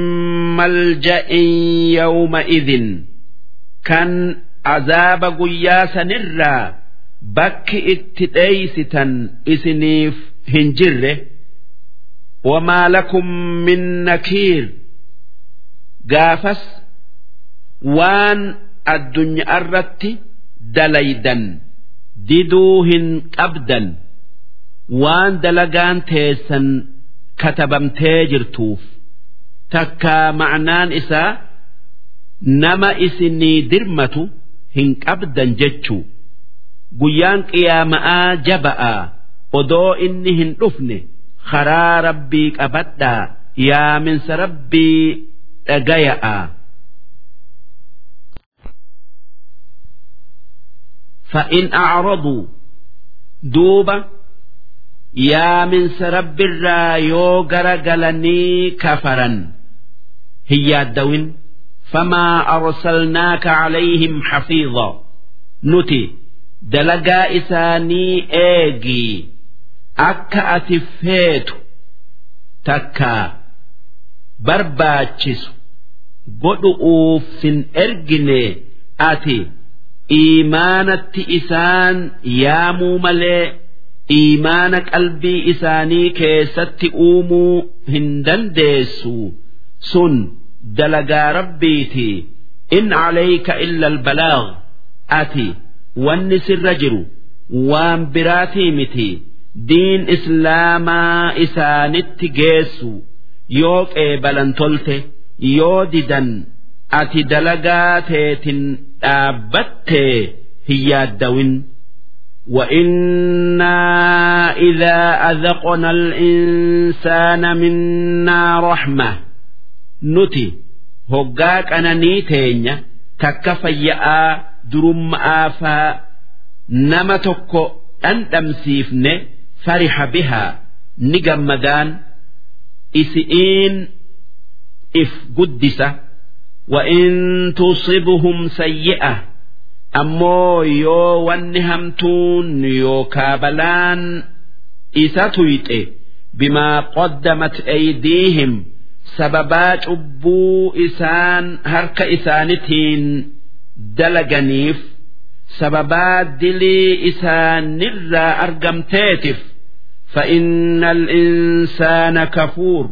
malja'in yawma idin kan azaaba guyyaa sanirraa bakki itti dheeysitan isiniif hin jirre. Wamaa lakum min nakiir. Gaafas waan addunyaa irratti dalaydan diduu hin qabdan waan dalagaan teessan katabamtee jirtuuf. Takkaa ma'naan isaa nama isinii dirmatu hin qabdan jechuu guyyaan qiyaama'aa jaba'aa odoo inni hin dhufne karaa rabbii qabadhaa yaaminsa rabbii dhagaya'a. فإن أعرضوا دوبا يا من سرب الرايو غرغلني كفرا هي الدوين فما أرسلناك عليهم حفيظا نتي dalagaa isaanii eegi. Akka ati feetu takka barbaachisu. Godhuuf hin ergine ati iimaanatti isaan yaamuu malee iimaana qalbii isaanii keessatti uumuu hin dandeessu. Sun dalagaa rabbiiti. In calayka illa albalaag. Ati wanni sirra jiru waan biraatii miti diin islaamaa isaanitti geessu yoo qeebalan tolte yoo didan ati dalagaa teetin dhaabbattee hin yaaddawin وإنا إذا أذقنا الإنسان منا رحمة نتي هقاك أنا نيتين تكفيا درم آفا نما تكو أن تمسيفن فرح بها نجمدان إسئين إف قدسه وإن تصبهم سيئة أمو يو ونهمتون يو كابلان إساتويت بما قدمت أيديهم سببات أبو إسان هرك إسانتين dalaganiif sababaa dilii isaanirraa argamteetif. Fa'inna al-insaana kafuur.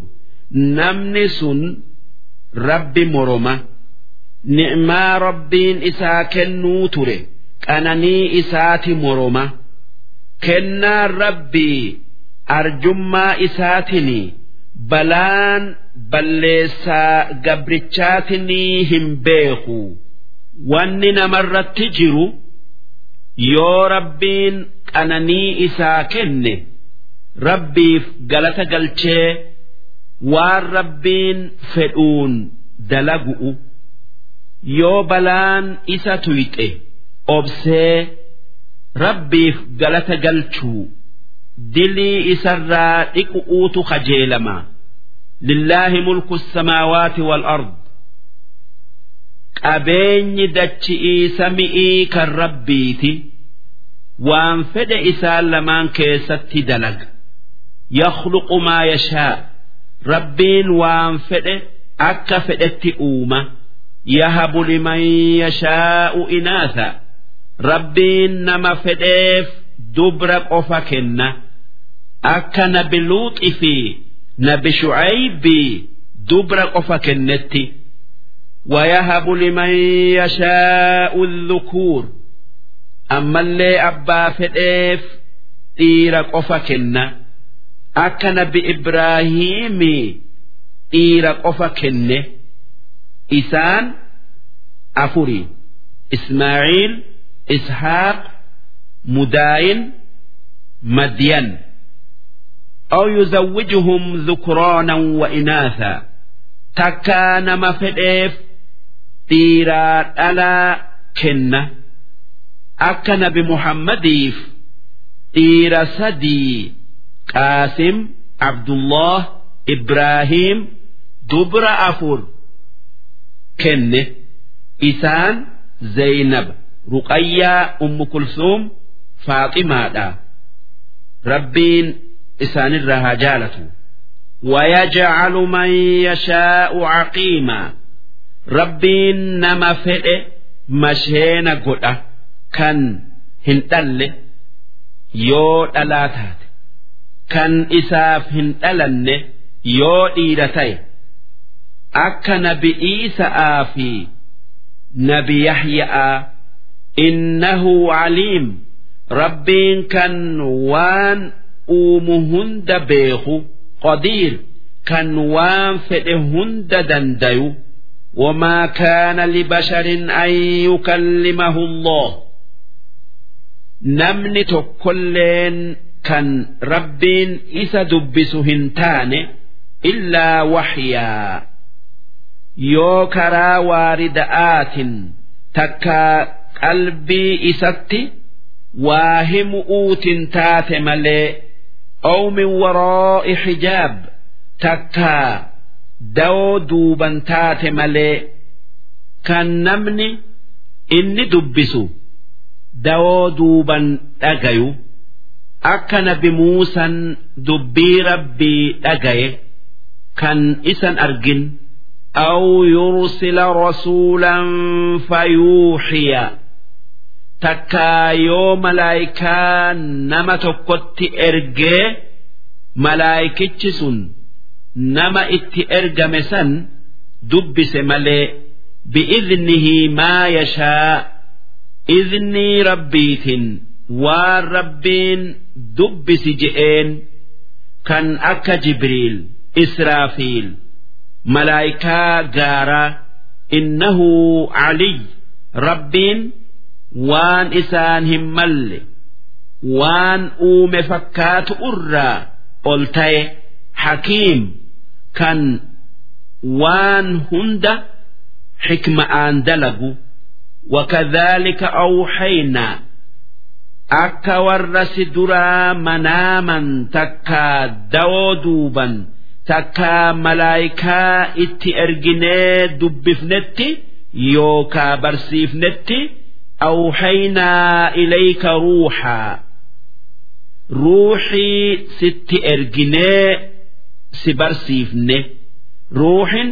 Namni sun rabbi moroma ni'maa rabbiin isaa kennuu ture qananii isaati moroma kennaa rabbii arjummaa isaatiin balaan balleessaa gabrichaatiin hin beeku. Wanni namarratti jiru yoo rabbiin qananii isaa kenne rabbiif galata galchee waan rabbiin fedhuun dalagu'u yoo balaan isa tuyxe obsee rabbiif galata galchuu dilii isarraa dhiqu'uutu kajeelama. Lillaahi mulku samaawaati wal ard qabeenyi dachi'ii sami'ii kan rabbiiti. Waan fedhe isaan lamaan keessatti dalaga. Yakhluqu maa yashaa. Rabbiin waan fedhe akka fedhetti uuma. Yahabu liman yashaa'u inaatha rabbiin nama fedheef dubra qofa kenna. Akka nabi luuxi fi nabi shucaybii dubra qofa kennetti ويهب لمن يشاء الذكور أما اللي أبا فديف إيرا قفا كنا akka nabi ibraahimi dhiira qofa kenne isaan afurii ismaaciil ishaaq mudaayin madyan أو يزوجهم ذكرانا وإناثا takkaa nama fedheef dhiiraa dhalaa kenna akka nabi muhammadiif dhiira sadii qaasim abdullah ibraahim dubra afur kenne isaan zaynab ruqayyaa ummu kulsuum faaximaadha rabbiin isaanirraa haa jaalatu ويجعل من يشاء عقيما rabbiin nama fedhe masheena godha kan hin dhalle yoo dhalaa taate. Kan isaaf hin dhalanne yoo dhiira ta'e. Akka nabi Iisa'aa fi nabi Yahya'a innahu aliim. Rabbiin kan waan uumu hunda beeku qodiir kan waan fedhe hunda dandayu وما كان لبشر أن يكلمه الله نمن تكلين كان ربين إسا دبس هنتان إلا وحيا يو كرا واردآت تكا قلبي إساتي واهم أوت تات ملئ أو من وراء حجاب تكا دو دوبا تات ملي كان نمني إني دبسو دو دوبا أجيو أكن بموسى دبي ربي أجي كان إسن أرجن أو يرسل رسولا فيوحي takkaa yoo malaayikaa nama tokkotti ergee malaayikichi sun nama itti ergame san dubbise malee bi'idnihi maa yashaa idnii rabbiitin waan rabbiin dubbisi je'een kan akka jibriil israafiil malaayikaa gaaraa innahu caliy rabbiin waan isaan hin malle waan uume fakkaatu irraa ol ta'e hakiim kan waan hunda xikma'aan dalagu. Wakadhaalika awxaynaa akka warra si duraa manaaman takkaa dawoo duuban takkaa malaayikaa itti erginee dubbifnetti yookaa barsiifnetti awxaynaa ilayka ruuxaa. Ruuxii sitti erginee si barsiifne ruuxin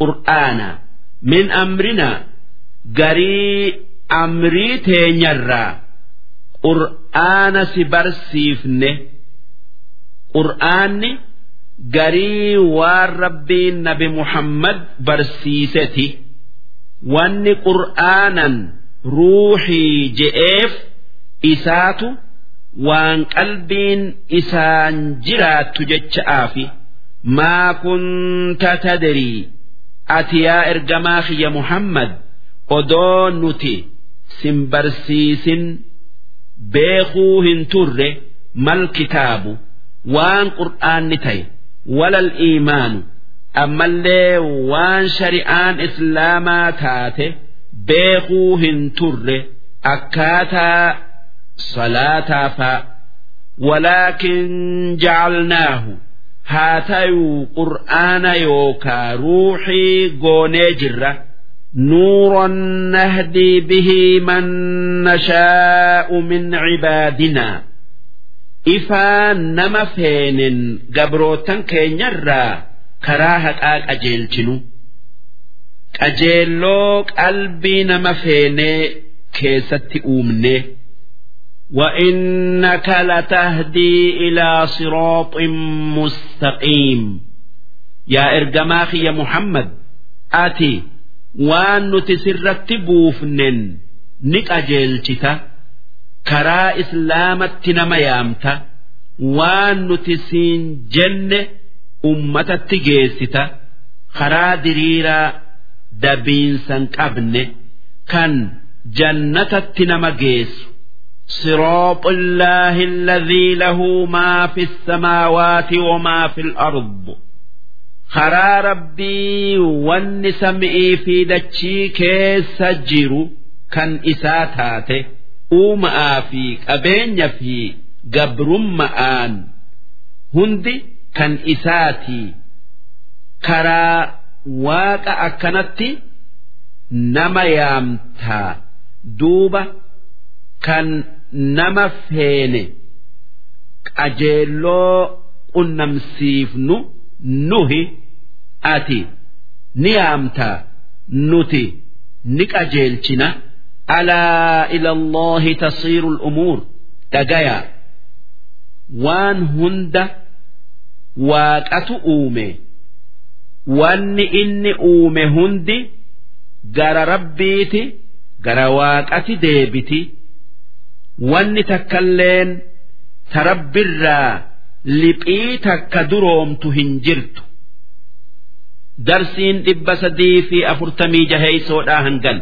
qur'aana min amrina garii amrii teenyarraa qur'aana si barsiifne qur'aanni garii waan rabbiin nabi muhammad barsiiseti wanni qur'aanan ruuxii je'eef isaatu waan qalbiin isaan jiraattu jecha'aafi. Maa kunta tadrii ati yaa ergamaa kiyya muhammad odoo nuti sin barsiisin beekuu hin turre mal kitaabu waan qur'aanni ta'e walal iimaanu ammallee waan shari'aan islaamaa taate beekuu hin turre akkaataa salaataa fa'a walaakin jacalnaahu haa tayuu qur'aana yookaa ruuxii goonee jirra نورا نهدي به من نشاء من عبادنا إفان نما فين قبروتن كينيرا كراهة أجيلتنو qajeelloo qalbii nama feenee keessatti uumne وإنك لتهدي إلى صراط مستقيم يا إرجماخي يا محمد آتي وأن نتسرت بوفنن نك أجيلتك كرا إسلامت نما يامتا وأن نتسين جنة أمة تجيستا karaa diriiraa dabiinsan qabne kan jannatatti nama geessu صراط الله الذي له ما في السماوات وما في الأرض خرا ربي والنسمئي في دتشي كيس جيرو كان إساتاته uumaa fi qabeenya fi gabrummaan hundi kan isaatii karaa waaqa akkanatti nama yaamtaa duuba kan nama feene qajeelloo qunnamsiifnu nuhi ati ni yaamta nuti ni qajeelchina. Alaa ila allahi tasiiru lumuur dhagayaa waan hunda waaqatu uume. Wanni inni uume hundi gara rabbiiti gara waaqati deebiti. Wanni takkalleen ta rabbirraa liphii takka duroomtu hin jirtu. Darsiin dhibba sadii fi afurtamii jaheeysoodhaa hangan